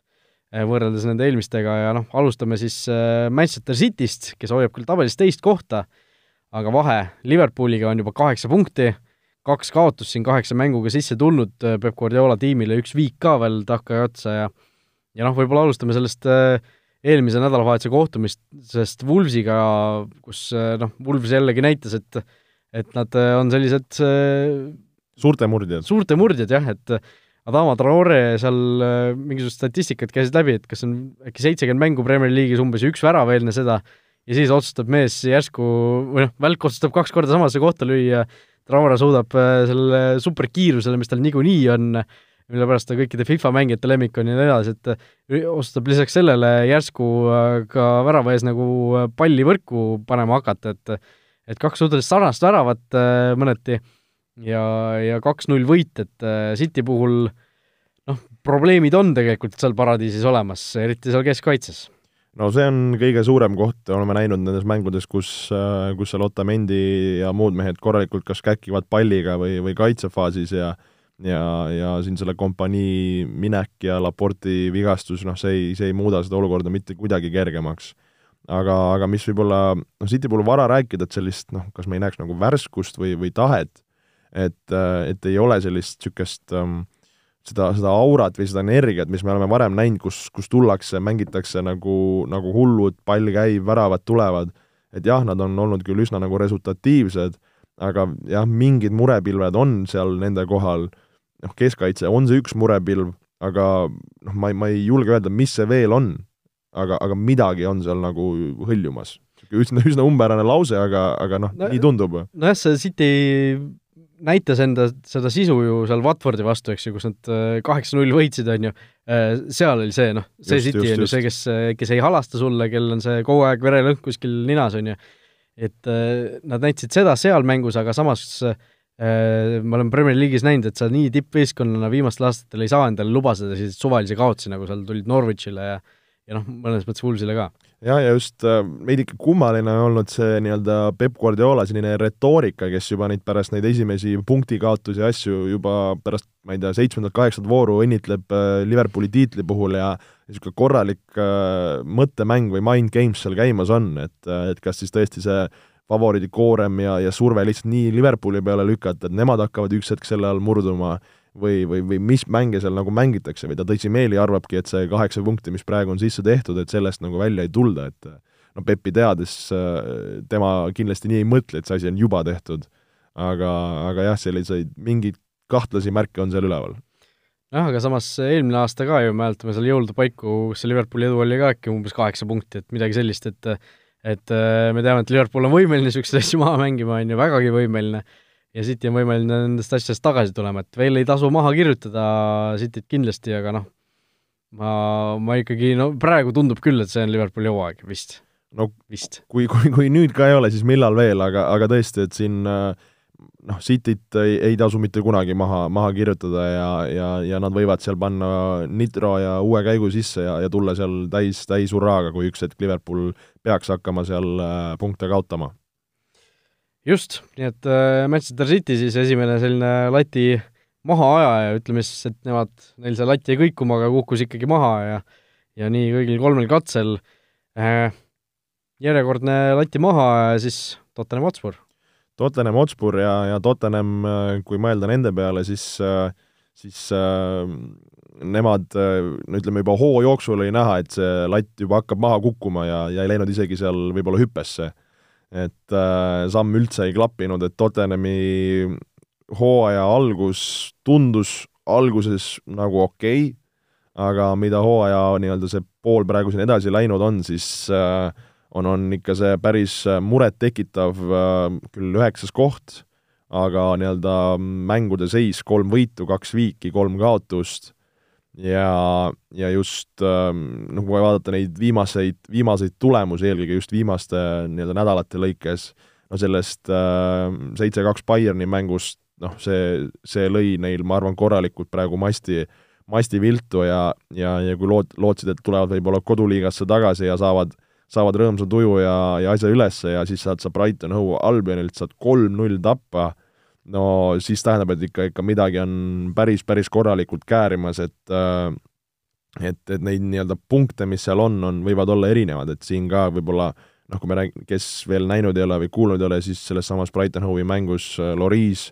äh, võrreldes nende eelmistega ja noh, alustame siis Manchester Cityst, kes hoiab küll tabelis teist kohta, aga vahe Liverpooliga on juba kaheksa punkti, kaks kaotust siin kaheksa mänguga sisse tulnud Peep Guardiola tiimile, üks viik ka veel takka ja otsa ja ja noh, võib-olla alustame sellest äh, eelmise nädalavahetuse kohtumisest Wolvesiga, kus äh, noh, Wolves jällegi näitas, et et nad äh, on sellised suurte murdjad. suurte murdjad jah, et Adama Traore seal mingisugused statistikad käisid läbi, et kas on äkki seitsekümmend mängu Premier League'is umbes ja üks värav eelne seda, ja siis otsustab mees järsku, või noh, välk otsustab kaks korda samasse kohta lüüa, Traore suudab selle superkiirusele, mis tal niikuinii on, mille pärast ta kõikide FIFA mängijate lemmik on ja nii edasi, et äh, otsustab lisaks sellele järsku äh, ka värava ees nagu äh, palli võrku panema hakata, et et kaks suhteliselt sarnast väravat mõneti ja, ja kaks-null võit, et City puhul noh, probleemid on tegelikult seal paradiisis olemas, eriti seal keskkaitses no see on kõige suurem koht, oleme näinud nendes mängudes, kus, kus seal Otamendi ja muud mehed korralikult kas käkivad palliga või, või kaitsefaasis ja ja, ja siin selle kompanii minek ja Laporti vigastus, noh, see ei, see ei muuda seda olukorda mitte kuidagi kergemaks. aga, aga mis võib-olla, noh, City puhul vara rääkida, et sellist noh, kas me ei näeks nagu värskust või, või tahet, et, et ei ole sellist niisugust um, seda, seda aurat või seda energiat, mis me oleme varem näinud, kus, kus tullakse, mängitakse nagu, nagu hullud, pall käib, väravad tulevad, et jah, nad on olnud küll üsna nagu resultatiivsed, aga jah, mingid murepilved on seal nende kohal noh, keskkaitse on see üks murepilv, aga noh, ma ei, ma ei julge öelda, mis see veel on, aga, aga midagi on seal nagu hõljumas. üsna, üsna umbärane lause, aga, aga noh no,, nii tundub. nojah, see City näitas enda seda sisu ju seal Watfordi vastu, eks ju, kus nad äh, kaheksa-null võitsid, on ju, äh, seal oli see, noh, see City on ju see, kes, kes ei halasta sulle, kel on see kogu aeg verelõhn kuskil ninas, on ju, et äh, nad näitasid seda seal mängus, aga samas äh, Äh, ma olen Premier League'is näinud, et sa nii tippvõistkonnana viimastel aastatel ei saa endale lubada selliseid suvalisi kaotusi, nagu seal tulid Norwichile ja ja noh, mõnes mõttes Woolsile ka. Jah, ja just äh, veidike kummaline on olnud see nii-öelda Peep Guardiola selline retoorika, kes juba neid pärast neid esimesi punktikaotusi asju juba pärast, ma ei tea, seitsmendat-kaheksandat vooru õnnitleb äh, Liverpooli tiitli puhul ja niisugune korralik äh, mõttemäng või mind games seal käimas on, et, et kas siis tõesti see favoriidi koorem ja, ja surve lihtsalt nii Liverpooli peale lükata, et nemad hakkavad üks hetk selle all murduma või, või, või mis mänge seal nagu mängitakse või ta tõsimeeli arvabki, et see kaheksa punkti, mis praegu on sisse tehtud, et sellest nagu välja ei tulda, et no Peppi teades tema kindlasti nii ei mõtle, et see asi on juba tehtud. aga, aga jah, selliseid mingeid kahtlasi märke on seal üleval jah, aga samas eelmine aasta ka ju mäletame seal jõulude paiku, kus see Liverpooli edu oli ka äkki umbes kaheksa punkti, et midagi sellist, et et äh, me teame, et Liverpool on võimeline niisuguseid asju maha mängima, on ju, vägagi võimeline, ja City on võimeline nendest asjadest tagasi tulema, et veel ei tasu maha kirjutada Cityt kindlasti, aga noh, ma, ma ikkagi, no praegu tundub küll, et see on Liverpooli hooaeg vist. no vist. kui, kui, kui nüüd ka ei ole, siis millal veel, aga, aga tõesti, et siin äh, noh, Cityt ei, ei tasu mitte kunagi maha, maha kirjutada ja, ja, ja nad võivad seal panna nitro ja uue käigu sisse ja, ja tulla seal täis, täis hurraaga, kui üks hetk Liverpool peaks hakkama seal äh, punkte kaotama. Just, nii et äh, Manchester City siis esimene selline lati mahaajaja, ütleme siis, et nemad, neil see lati jäi kõikuma, aga kukkus ikkagi maha ja ja nii kõigil kolmel katsel äh, järjekordne lati maha ja siis Tottenham Hotspur Tottenham Hotspur ja, ja Tottenham, äh, kui mõelda nende peale, siis äh, siis äh, nemad, no ütleme juba hoo jooksul oli näha, et see latt juba hakkab maha kukkuma ja, ja ei läinud isegi seal võib-olla hüppesse. Et äh, samm üldse ei klappinud, et Tottenhami hooaja algus tundus alguses nagu okei okay,, aga mida hooaja nii-öelda see pool praegu siin edasi läinud on, siis äh, on, on ikka see päris äh, murettekitav, äh, küll üheksas koht, aga nii-öelda mängude seis kolm võitu, kaks viiki, kolm kaotust ja, ja just noh, kui vaadata neid viimaseid, viimaseid tulemusi, eelkõige just viimaste nii-öelda nädalate lõikes, no sellest seitse-kaks äh, Bayerni mängust, noh, see, see lõi neil, ma arvan, korralikult praegu masti, masti viltu ja, ja, ja kui lood-, lootsid, et tulevad võib-olla koduliigasse tagasi ja saavad äh, saavad rõõmsa tuju ja, ja asja ülesse ja siis saad sa Brighton Hove Albionilt saad kolm-null tappa, no siis tähendab, et ikka, ikka midagi on päris, päris korralikult käärimas, et äh, et, et neid nii-öelda punkte, mis seal on, on, võivad olla erinevad, et siin ka võib-olla noh, kui me rääg-, kes veel näinud ei ole või kuulnud ei ole, siis selles samas Brighton Hove'i mängus äh, Loris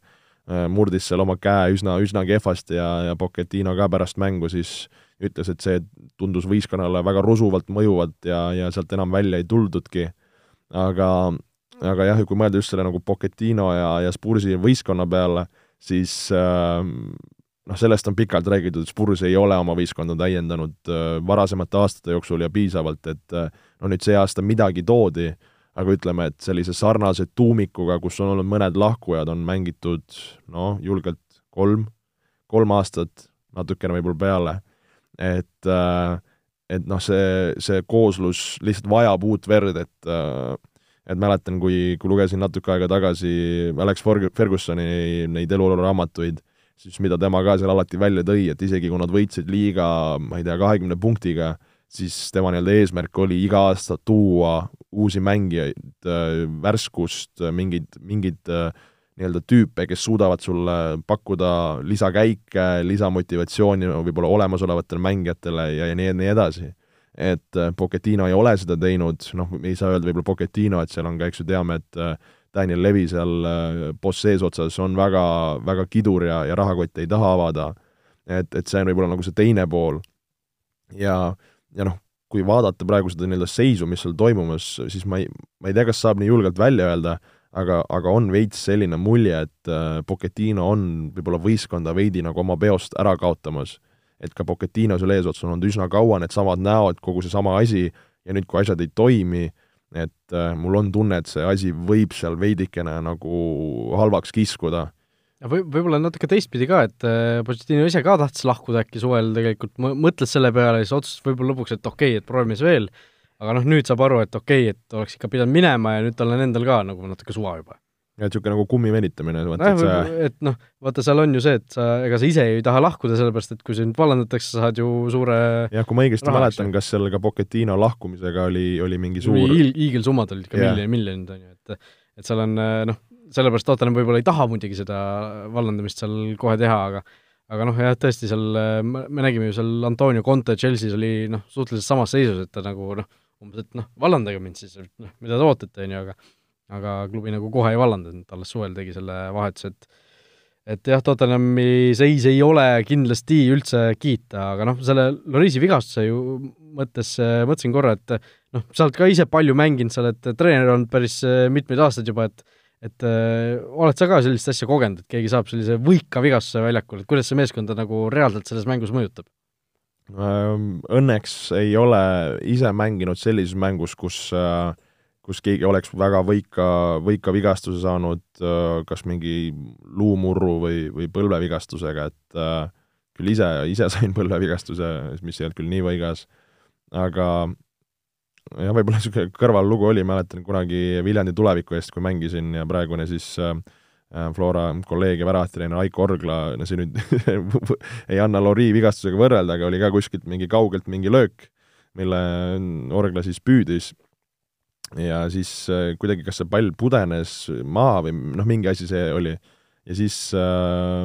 äh, murdis seal oma käe üsna, üsna kehvasti ja, ja Pochettino ka pärast mängu siis ütles, et see tundus võistkonnale väga rusuvalt mõjuvat ja, ja sealt enam välja ei tuldudki. aga, aga jah, kui mõelda just selle nagu Pochettino ja, ja Spursi võistkonna peale, siis äh, noh, sellest on pikalt räägitud, et Spurs ei ole oma võistkonda täiendanud äh, varasemate aastate jooksul ja piisavalt, et äh, no nüüd see aasta midagi toodi, aga ütleme, et sellise sarnase tuumikuga, kus on olnud mõned lahkujad, on mängitud noh, julgelt kolm, kolm aastat, natukene võib-olla peale, et äh, et noh, see, see kooslus lihtsalt vajab uut verd, et et mäletan, kui, kui lugesin natuke aega tagasi Alex Fergusoni neid eluolu raamatuid, siis mida tema ka seal alati välja tõi, et isegi kui nad võitsid liiga, ma ei tea, kahekümne punktiga, siis tema nii-öelda eesmärk oli iga aasta tuua uusi mängijaid, äh, värskust, mingeid, mingeid äh, nii-öelda tüüpe, kes suudavad sulle pakkuda lisakäike, lisamotivatsiooni võib-olla olemasolevatele mängijatele ja, ja nii, nii edasi. Et äh, Pochettino ei ole seda teinud, noh, ei saa öelda võib-olla Pochettino, et seal on ka, eks ju, teame, et Daniel Levi seal äh, boss eesotsas on väga, väga kidur ja, ja rahakotti ei taha avada. et, et see on võib-olla nagu see teine pool. ja, ja noh, kui vaadata praegu seda nii-öelda seisu, mis seal toimumas, siis ma ei, ma ei tea, kas saab nii julgelt välja öelda, aga, aga on veits selline mulje, et äh, Pochettino on võib-olla võistkonda veidi nagu oma peost ära kaotamas. Et ka Pochettino seal eesotsas on olnud üsna kaua needsamad näod, kogu seesama asi, ja nüüd, kui asjad ei toimi, et äh, mul on tunne, et see asi võib seal veidikene nagu halvaks kiskuda. ja või, võib-olla natuke teistpidi ka, et äh, Pochettino ise ka tahtis lahkuda äkki suvel tegelikult, mõtles selle peale, siis otsustas võib-olla lõpuks, et okei okay,, et proovime siis veel, aga noh, nüüd saab aru, et okei okay,, et oleks ikka pidanud minema ja nüüd tal on endal ka nagu natuke suva juba ja niisugune nagu kummi venitamine, vaata, et sa et noh, vaata, seal on ju see, et sa, ega sa ise ei taha lahkuda, sellepärast et kui sind vallandatakse, sa saad ju suure jah, kui ma õigesti mäletan, kas seal ka Pochettino lahkumisega oli, oli mingi suur Iil, hiigelsummad olid ka miljonid, miljonid, on ju, et et seal on noh, sellepärast Tottenham võib-olla ei taha muidugi seda vallandamist seal kohe teha, aga aga noh, jah, tõesti seal me nägime ju seal Antonio Conte Chelsea's oli noh, suhteliselt samas seisus, et ta nagu noh, umbes, et noh, vallandage mind siis, noh, mida te ootate, on ju, aga aga klubi nagu kohe ei vallandanud, alles suvel tegi selle vahetuse, et et jah, Tottenhami seis ei ole kindlasti üldse kiita, aga noh, selle Lorisi vigastuse ju mõttes mõtlesin korra, et noh, sa oled ka ise palju mänginud, sa oled treener olnud päris mitmeid aastaid juba, et et öö, oled sa ka sellist asja kogenud, et keegi saab sellise võika vigastuse väljakul, et kuidas see meeskonda nagu reaalselt selles mängus mõjutab? Õnneks ei ole ise mänginud sellises mängus, kus äh, kus keegi oleks väga võika, võika vigastuse saanud, äh, kas mingi luumurru või, või põlvevigastusega, et äh, küll ise, ise sain põlvevigastuse, mis ei olnud küll nii võigas, aga jah, võib-olla niisugune kõrvallugu oli, mäletan kunagi Viljandi tuleviku eest, kui mängisin ja praegune siis äh, Flora kolleeg ja väravatreener Aiko Orgla, no see nüüd ei anna Lori vigastusega võrrelda, aga oli ka kuskilt mingi kaugelt mingi löök, mille Orgla siis püüdis ja siis äh, kuidagi kas see pall pudenes maha või noh, mingi asi see oli, ja siis äh,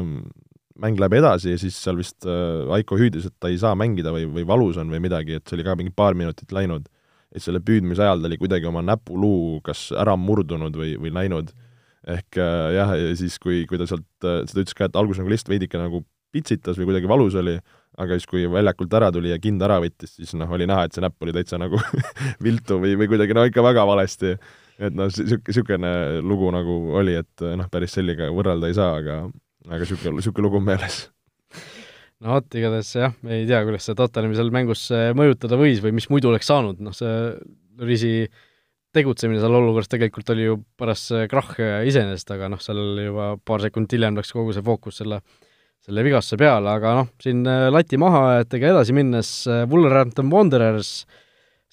mäng läheb edasi ja siis seal vist äh, Aiko hüüdis, et ta ei saa mängida või, või valus on või midagi, et see oli ka mingi paar minutit läinud. et selle püüdmise ajal ta oli kuidagi oma näpuluu kas ära murdunud või, või läinud. ehk äh, jah, ja siis, kui, kui ta sealt, äh, seda ütles ka, et alguses nagu lihtsalt veidike nagu pitsitas või kuidagi valus oli, aga siis, kui väljakult ära tuli ja kind ära võttis, siis noh, oli näha, et see näpp oli täitsa nagu viltu või, või kuidagi no ikka väga valesti. et noh, niisugune, lugu nagu oli, et noh, päris sellega võrrelda ei saa, aga aga niisugune, niisugune lugu on meeles. no vot, igatahes jah, ei tea, kuidas see Tottenhami seal mängus mõjutada võis või mis muidu oleks saanud, noh see Risi tegutsemine seal olukorras tegelikult oli ju paras krahh iseenesest, aga noh, seal juba paar sekundit hiljem läks kogu see fookus selle äh, selle vigastuse peale, aga noh, siin äh, lati mahaajatega edasi minnes äh, Wolverhampton Wanderers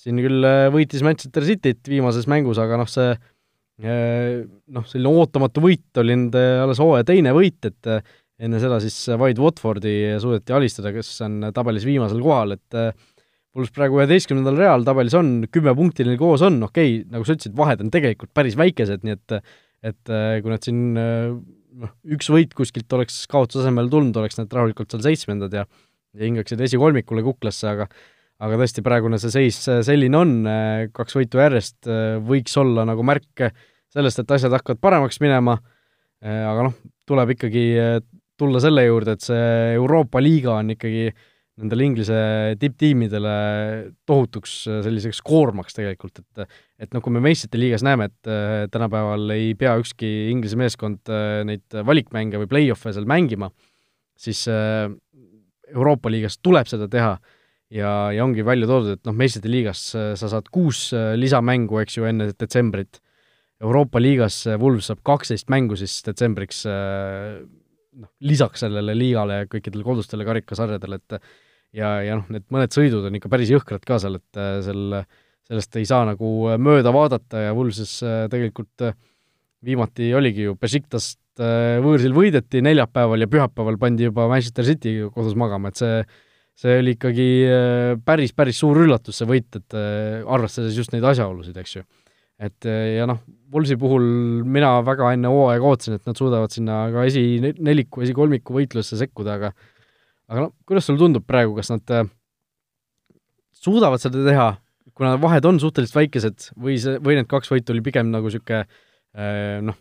siin küll äh, võitis Manchester Cityt viimases mängus, aga noh, see noh, selline ootamatu võit oli nende alles hooaja teine võit, et enne seda siis Wide Watfordi suudeti alistada, kes on tabelis viimasel kohal, et Wools praegu üheteistkümnendal real tabelis on, kümme punkti neil koos on, okei okay,, nagu sa ütlesid, vahed on tegelikult päris väikesed, nii et et kui nad siin noh, üks võit kuskilt oleks kaotuse asemel tulnud, oleks nad rahulikult seal seitsmendad ja ja hingaksid esikolmikule kuklasse, aga aga tõesti, praegune see seis selline on, kaks võitu järjest võiks olla nagu märk sellest, et asjad hakkavad paremaks minema, aga noh, tuleb ikkagi tulla selle juurde, et see Euroopa liiga on ikkagi äh, nendele Inglise tipptiimidele tohutuks äh, selliseks koormaks tegelikult, et et noh, kui me meistrite liigas näeme, et äh, tänapäeval ei pea ükski Inglise meeskond äh, neid valikmänge või play-off'e seal mängima, siis Euroopa liigas tuleb seda teha ja, ja ongi välja toodud, et noh, meistrite liigas sa saad kuus lisamängu, eks ju, enne detsembrit, Euroopa liigas Wulves saab kaksteist mängu siis detsembriks noh, lisaks sellele liigale ja kõikidele kodustele karikasarjadele, et ja, ja noh, need mõned sõidud on ikka päris jõhkrad ka seal, et sel, sellest ei saa nagu mööda vaadata ja Wulvses tegelikult viimati oligi ju Besiktas Äh, võõrsil võideti neljapäeval ja pühapäeval pandi juba Manchester City kodus magama, et see see oli ikkagi äh, päris, päris suur üllatus, see võit, et äh, arvestades just neid asjaolusid, eks ju. et ja noh, Wolvesi puhul mina väga enne hooaega ootasin, et nad suudavad sinna ka esineliku, esikolmiku võitlusse sekkuda, aga aga noh, kuidas sulle tundub praegu, kas nad suudavad seda teha, kuna vahed on suhteliselt väikesed, või see, või need kaks võitu oli pigem nagu niisugune noh,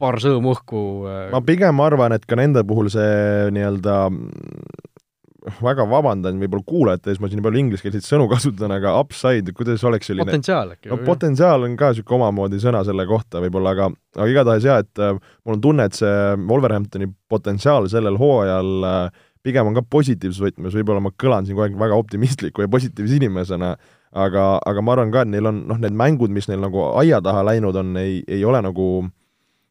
paar sõõmu õhku. Äh, ma pigem arvan, et ka nende puhul see nii-öelda väga vabandan võib-olla kuulajate ees, ma siin palju ingliskeelseid sõnu kasutan, aga upside, kuidas oleks selline potentsiaal äkki? no potentsiaal on ka niisugune omamoodi sõna selle kohta võib-olla, aga aga igatahes jaa, et äh, mul on tunne, et see Wolverhamptoni potentsiaal sellel hooajal äh, pigem on ka positiivses võtmes, võib-olla ma kõlan siin kogu aeg väga optimistliku ja positiivse inimesena, aga, aga ma arvan ka, et neil on noh, need mängud, mis neil nagu aia taha läinud on, ei, ei ole nagu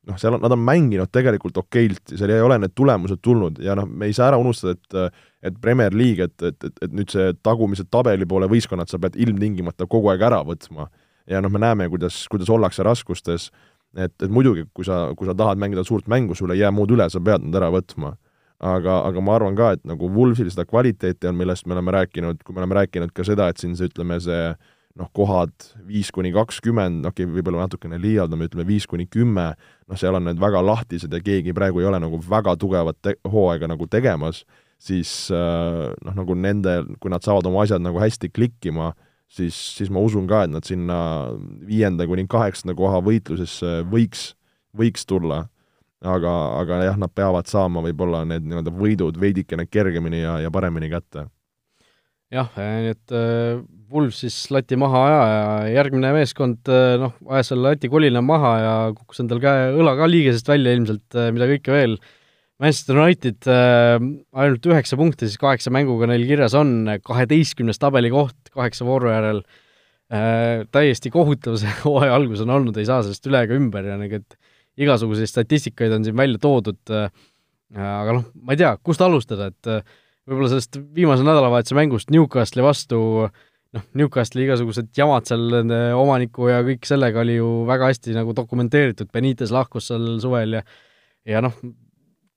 noh, seal on, nad on mänginud tegelikult okeilt ja seal ei ole need tulemused tulnud ja noh, me ei saa ära unustada, et et Premier League, et, et, et, et nüüd see tagumise tabeli poole võistkonnad sa pead ilmtingimata kogu aeg ära võtma. ja noh, me näeme, kuidas, kuidas ollakse raskustes, et, et muidugi, kui sa, kui sa tahad mängida suurt mängu, sul ei jää muud üle, sa pead nad ära võtma. Aga, aga ma arvan ka, et nagu Wolvesil seda kvaliteeti on, millest me oleme rääkinud, kui me oleme rääkinud ka seda, et siin see, ütleme, see noh, kohad viis kuni kakskümmend, okei okay,, võib-olla natukene liialdame, ütleme viis kuni kümme, noh, seal on need väga lahtised ja keegi praegu ei ole nagu väga tugevat te-, hooaega nagu tegemas, siis äh, noh, nagu nende, kui nad saavad oma asjad nagu hästi klikkima, siis, siis ma usun ka, et nad sinna viienda kuni kaheksanda koha võitlusesse võiks, võiks tulla. Aga, aga jah, nad peavad saama võib-olla need nii-öelda võidud veidikene kergemini ja, ja paremini kätte jah, nii et äh, Wolves siis lati maha aja ja järgmine meeskond äh, noh, ajas selle lati kolina maha ja kukkus endal käe, õla ka liigesest välja ilmselt, äh, mida kõike veel. Manchester United äh, ainult üheksa punkti siis kaheksa mänguga neil kirjas on, kaheteistkümnes tabelikoht kaheksa vooru järel äh,, täiesti kohutav see hooaja algus on olnud, ei saa sellest üle ega ümber ja nagu, et igasuguseid statistikaid on siin välja toodud äh,, aga noh, ma ei tea, kust alustada, et äh, võib-olla sellest viimase nädalavahetuse mängust Newcastli vastu noh, Newcastli igasugused jamad seal nende omaniku ja kõik sellega oli ju väga hästi nagu dokumenteeritud, Benitez lahkus seal suvel ja ja noh,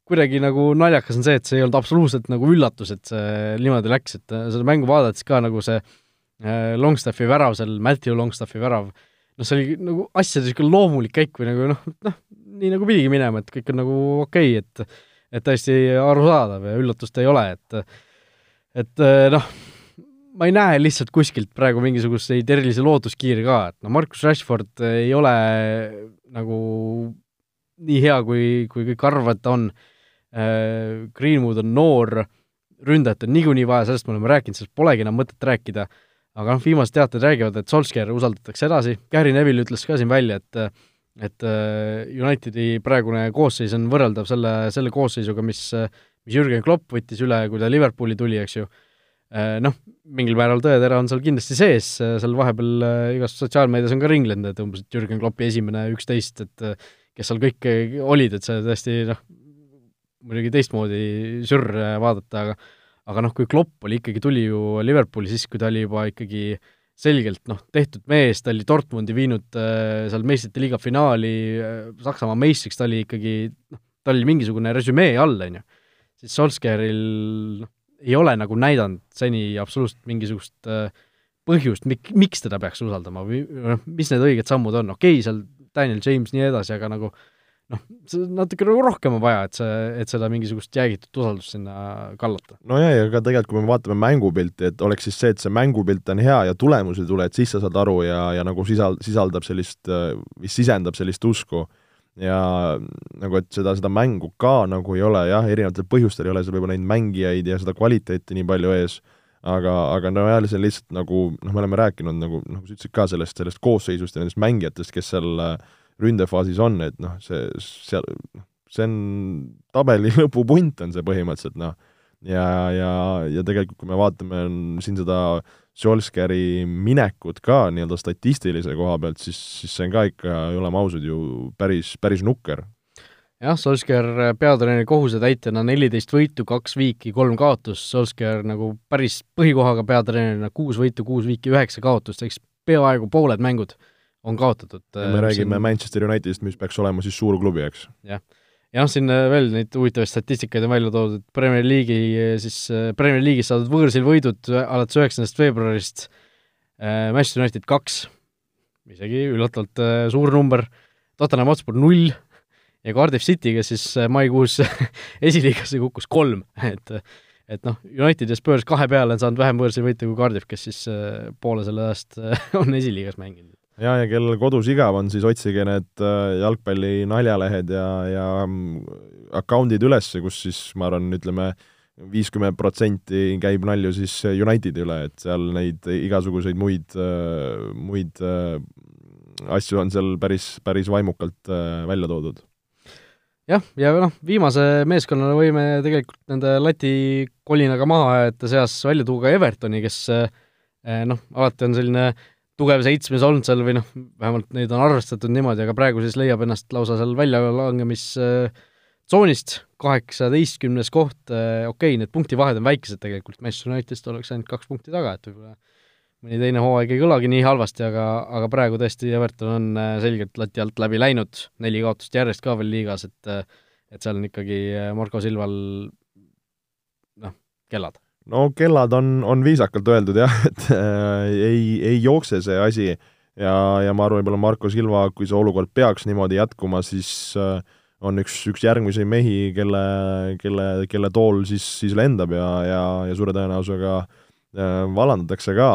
kuidagi nagu naljakas on see, et see ei olnud absoluutselt nagu üllatus, et see niimoodi läks, et äh, seda mängu vaadates ka nagu see äh, Longstaffi värav seal, Matthew Longstaffi värav, noh, see oli nagu asjade niisugune loomulik käik või nagu noh, noh, nii nagu pidigi minema, et kõik on nagu okei okay,, et et täiesti arusaadav ja üllatust ei ole, et et noh, ma ei näe lihtsalt kuskilt praegu mingisuguseid erilisi lootuskiiri ka, et no Markus Rashford ei ole nagu nii hea, kui, kui kõik arvavad, ta on. Greenwood on noor, ründajat on niikuinii vaja, sellest me oleme rääkinud, sellest polegi enam mõtet rääkida, aga noh, viimased teated räägivad, et Solskjaer usaldatakse edasi, Gary Neville ütles ka siin välja, et et äh, Unitedi praegune koosseis on võrreldav selle, selle koosseisuga, mis, mis Jürgen Klopp võttis üle, kui ta Liverpooli tuli, eks ju. Äh, noh, mingil määral tõetera on seal kindlasti sees, seal vahepeal äh, igas sotsiaalmeedias on ka ringlenud, et umbes, et Jürgen Kloppi esimene üksteist, et kes seal kõik olid, et see tõesti noh, muidugi teistmoodi sürr vaadata, aga aga noh, kui Klopp oli ikkagi, tuli ju Liverpooli siis, kui ta oli juba ikkagi selgelt noh, tehtud mees, ta oli Dortmundi viinud äh, seal meistrite liiga finaali äh,, Saksamaa meistriks, ta oli ikkagi noh, tal oli mingisugune resümee all, on ju. siis Solskjaeril noh, ei ole nagu näidanud seni absoluutselt mingisugust äh, põhjust, mik-, miks teda peaks usaldama või noh, mis need õiged sammud on, okei okay,, seal Daniel James, nii edasi, aga nagu äh, noh, natuke nagu rohkem on vaja, et see, et seda mingisugust jäägitud usaldust sinna kallata. no jaa, ja ka tegelikult, kui me vaatame mängupilti, et oleks siis see, et see mängupilt on hea ja tulemusi ei tule, et siis sa saad aru ja, ja nagu sisal-, sisaldab sellist, mis sisendab sellist usku. ja nagu, et seda, seda mängu ka nagu ei ole jah, erinevatel põhjustel ei ole seal võib-olla neid mängijaid ja seda kvaliteeti nii palju ees, aga, aga no jah, see on lihtsalt nagu noh, me oleme rääkinud nagu, nagu sa ütlesid ka sellest, sellest koosseisust ja nendest mängijatest, kes seal äh, ründefaasis on, et noh, see seal see on tabeli lõpupunt on see põhimõtteliselt, noh. ja, ja, ja tegelikult, kui me vaatame siin seda Solskjaeri minekut ka nii-öelda statistilise koha pealt, siis, siis see on ka ikka, oleme ausad, ju päris, päris nukker. jah, Solskjaer peatreeneri kohusetäitjana neliteist võitu, kaks viiki, kolm kaotust, Solskjaer nagu päris põhikohaga peatreenerina kuus võitu, kuus viiki, üheksa kaotust, eks peaaegu pooled mängud on kaotatud. me räägime siin... Manchester Unitedist, mis peaks olema siis suur klubi, eks? jah. ja noh, siin äh, veel neid huvitavaid statistikaid on välja toodud, Premier League'i äh, siis, äh, Premier League'is saadud võõrsil võidud alates üheksandast veebruarist äh, Manchester United kaks, isegi üllatavalt äh, suur number, Tottenham Hotspur null ja Cardiff City, kes siis maikuus esiliigasse kukkus kolm, et et noh, United ja Spurs kahe peale on saanud vähem võõrsil võite kui Cardiff, kes siis poole selle ajast on esiliigas mänginud ja, ja kellel kodus igav on, siis otsige need äh, jalgpalli naljalehed ja, ja mm, account'id üles, kus siis ma arvan, ütleme, viiskümmend protsenti käib nalju siis Unitedi üle, et seal neid igasuguseid muid, äh, muid äh, asju on seal päris, päris vaimukalt välja toodud. jah, ja noh, viimase meeskonnana võime tegelikult nende lati kolinaga mahaajajate seas välja tuua ka Evertoni, kes noh, alati on selline äh, tugev seitsmes olnud seal või noh, vähemalt neid on arvestatud niimoodi, aga praegu siis leiab ennast lausa seal väljalangemistsoonis, kaheksateistkümnes koht, okei okay,, need punktivahed on väikesed tegelikult, Manchester Unitedist oleks ainult kaks punkti taga, et võib-olla mõni teine hooaeg ei kõlagi nii halvasti, aga, aga praegu tõesti Everton on äh, selgelt lati alt läbi läinud, neli kaotust järjest ka veel liigas, et et seal on ikkagi äh, Marko Silval noh, kellad no kellad on, on viisakalt öeldud jah, et äh, ei, ei jookse see asi ja, ja ma arvan, võib-olla Marko Silva, kui see olukord peaks niimoodi jätkuma, siis äh, on üks, üks järgmisi mehi, kelle, kelle, kelle tool siis, siis lendab ja, ja, ja suure tõenäosusega äh, vallandatakse ka.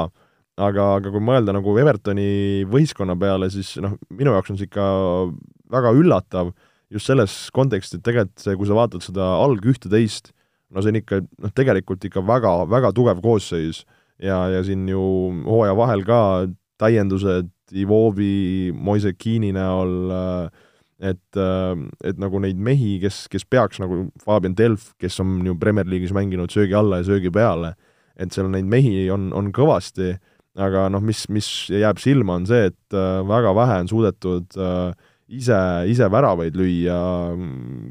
aga, aga kui mõelda nagu Evertoni võistkonna peale, siis noh, minu jaoks on see ikka väga üllatav just selles kontekstis, et tegelikult see, kui sa vaatad seda alg ühte-teist, no see on ikka noh, tegelikult ikka väga, väga tugev koosseis ja, ja siin ju hooaja vahel ka täiendused Ivovi, Moise Keeni näol, äh, et, äh, et nagu neid mehi, kes, kes peaks nagu Fabian Delf, kes on ju Premier League'is mänginud söögi alla ja söögi peale, et seal neid mehi on, on kõvasti, aga noh, mis, mis jääb silma, on see, et äh, väga vähe on suudetud ise, ise väravaid lüüa,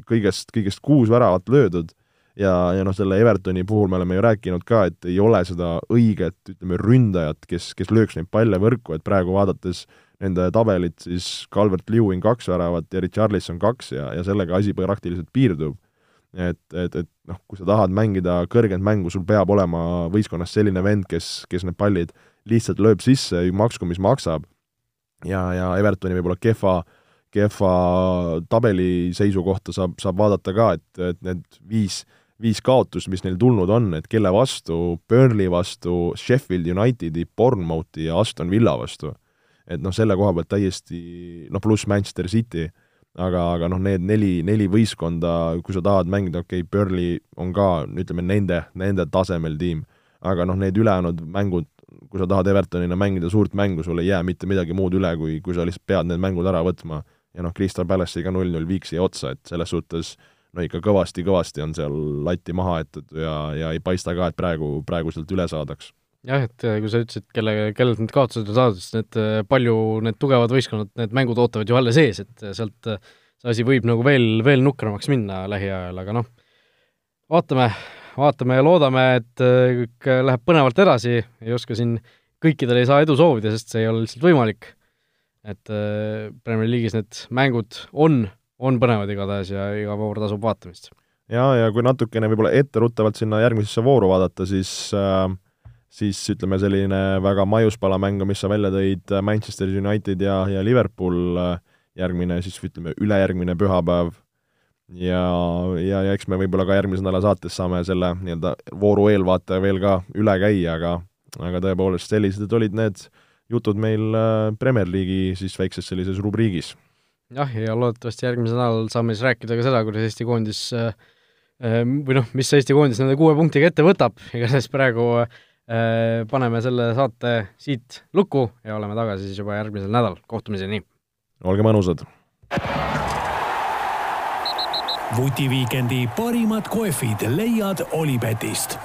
kõigest, kõigest kuus väravat löödud ja, ja noh, selle Evertoni puhul me oleme ju rääkinud ka, et ei ole seda õiget, ütleme, ründajat, kes, kes lööks neid palle võrku, et praegu vaadates nende tabelit, siis Calvert Lewin kaks väravat ja Richarlison kaks ja, ja sellega asi praktiliselt piirdub. et, et, et noh, kui sa tahad mängida kõrget mängu, sul peab olema võistkonnas selline vend, kes, kes need pallid lihtsalt lööb sisse, maksku mis maksab, ja, ja Evertoni võib-olla kehva kehva tabeli seisukohta saab, saab vaadata ka, et, et need viis viis kaotust, mis neil tulnud on, et kelle vastu, Burnley vastu, Sheffield Unitedi, Bournemouthi ja Aston Villa vastu. et noh, selle koha pealt täiesti noh, pluss Manchester City, aga, aga noh, need neli, neli võistkonda, kui sa tahad mängida, okei okay,, Burnley on ka, ütleme, nende, nende tasemel tiim, aga noh, need ülejäänud mängud, kui sa tahad Evertonina mängida suurt mängu, sul ei jää mitte midagi muud üle, kui, kui sa lihtsalt pead need mängud ära võtma. Ja noh, Crystal Palace'iga null-null viiksi otsa, et selles suhtes äh, no ikka kõvasti-kõvasti on seal latti maha aetud ja, ja ei paista ka, et praegu, praegu sealt üle saadaks. jah, et äh, kui sa ütlesid, kelle, kellelt need kaotused on saadud, siis need äh, palju, need tugevad võistkonnad, need mängud ootavad ju alles ees, et äh, sealt see asi võib nagu veel, veel nukramaks minna lähiajal, aga noh, vaatame, vaatame ja loodame, et kõik läheb põnevalt edasi, ei oska siin kõikidele ei saa edu soovida, sest see ei ole lihtsalt võimalik. et Premier League'is need mängud on on põnevad igatahes ja iga voor tasub vaatamist. ja, ja kui natukene võib-olla etteruttavalt sinna järgmisesse vooru vaadata, siis äh, siis ütleme, selline väga maiuspala mäng, mis sa välja tõid, äh, Manchester United ja, ja Liverpool äh, järgmine siis ütleme, ülejärgmine pühapäev ja, ja, ja eks me võib-olla ka järgmise nädala saates saame selle nii-öelda vooru eelvaate veel ka üle käia, aga aga tõepoolest, sellised olid need jutud meil äh, Premier League'i siis väikses sellises rubriigis jah, ja loodetavasti järgmisel nädalal saame siis rääkida ka seda, kuidas Eesti koondis äh, või noh, mis Eesti koondis nende kuue punktiga ette võtab, igatahes praegu äh, paneme selle saate siit lukku ja oleme tagasi siis juba järgmisel nädalal, kohtumiseni! olge mõnusad! vutiviikendi parimad kohvid leiad Olipetist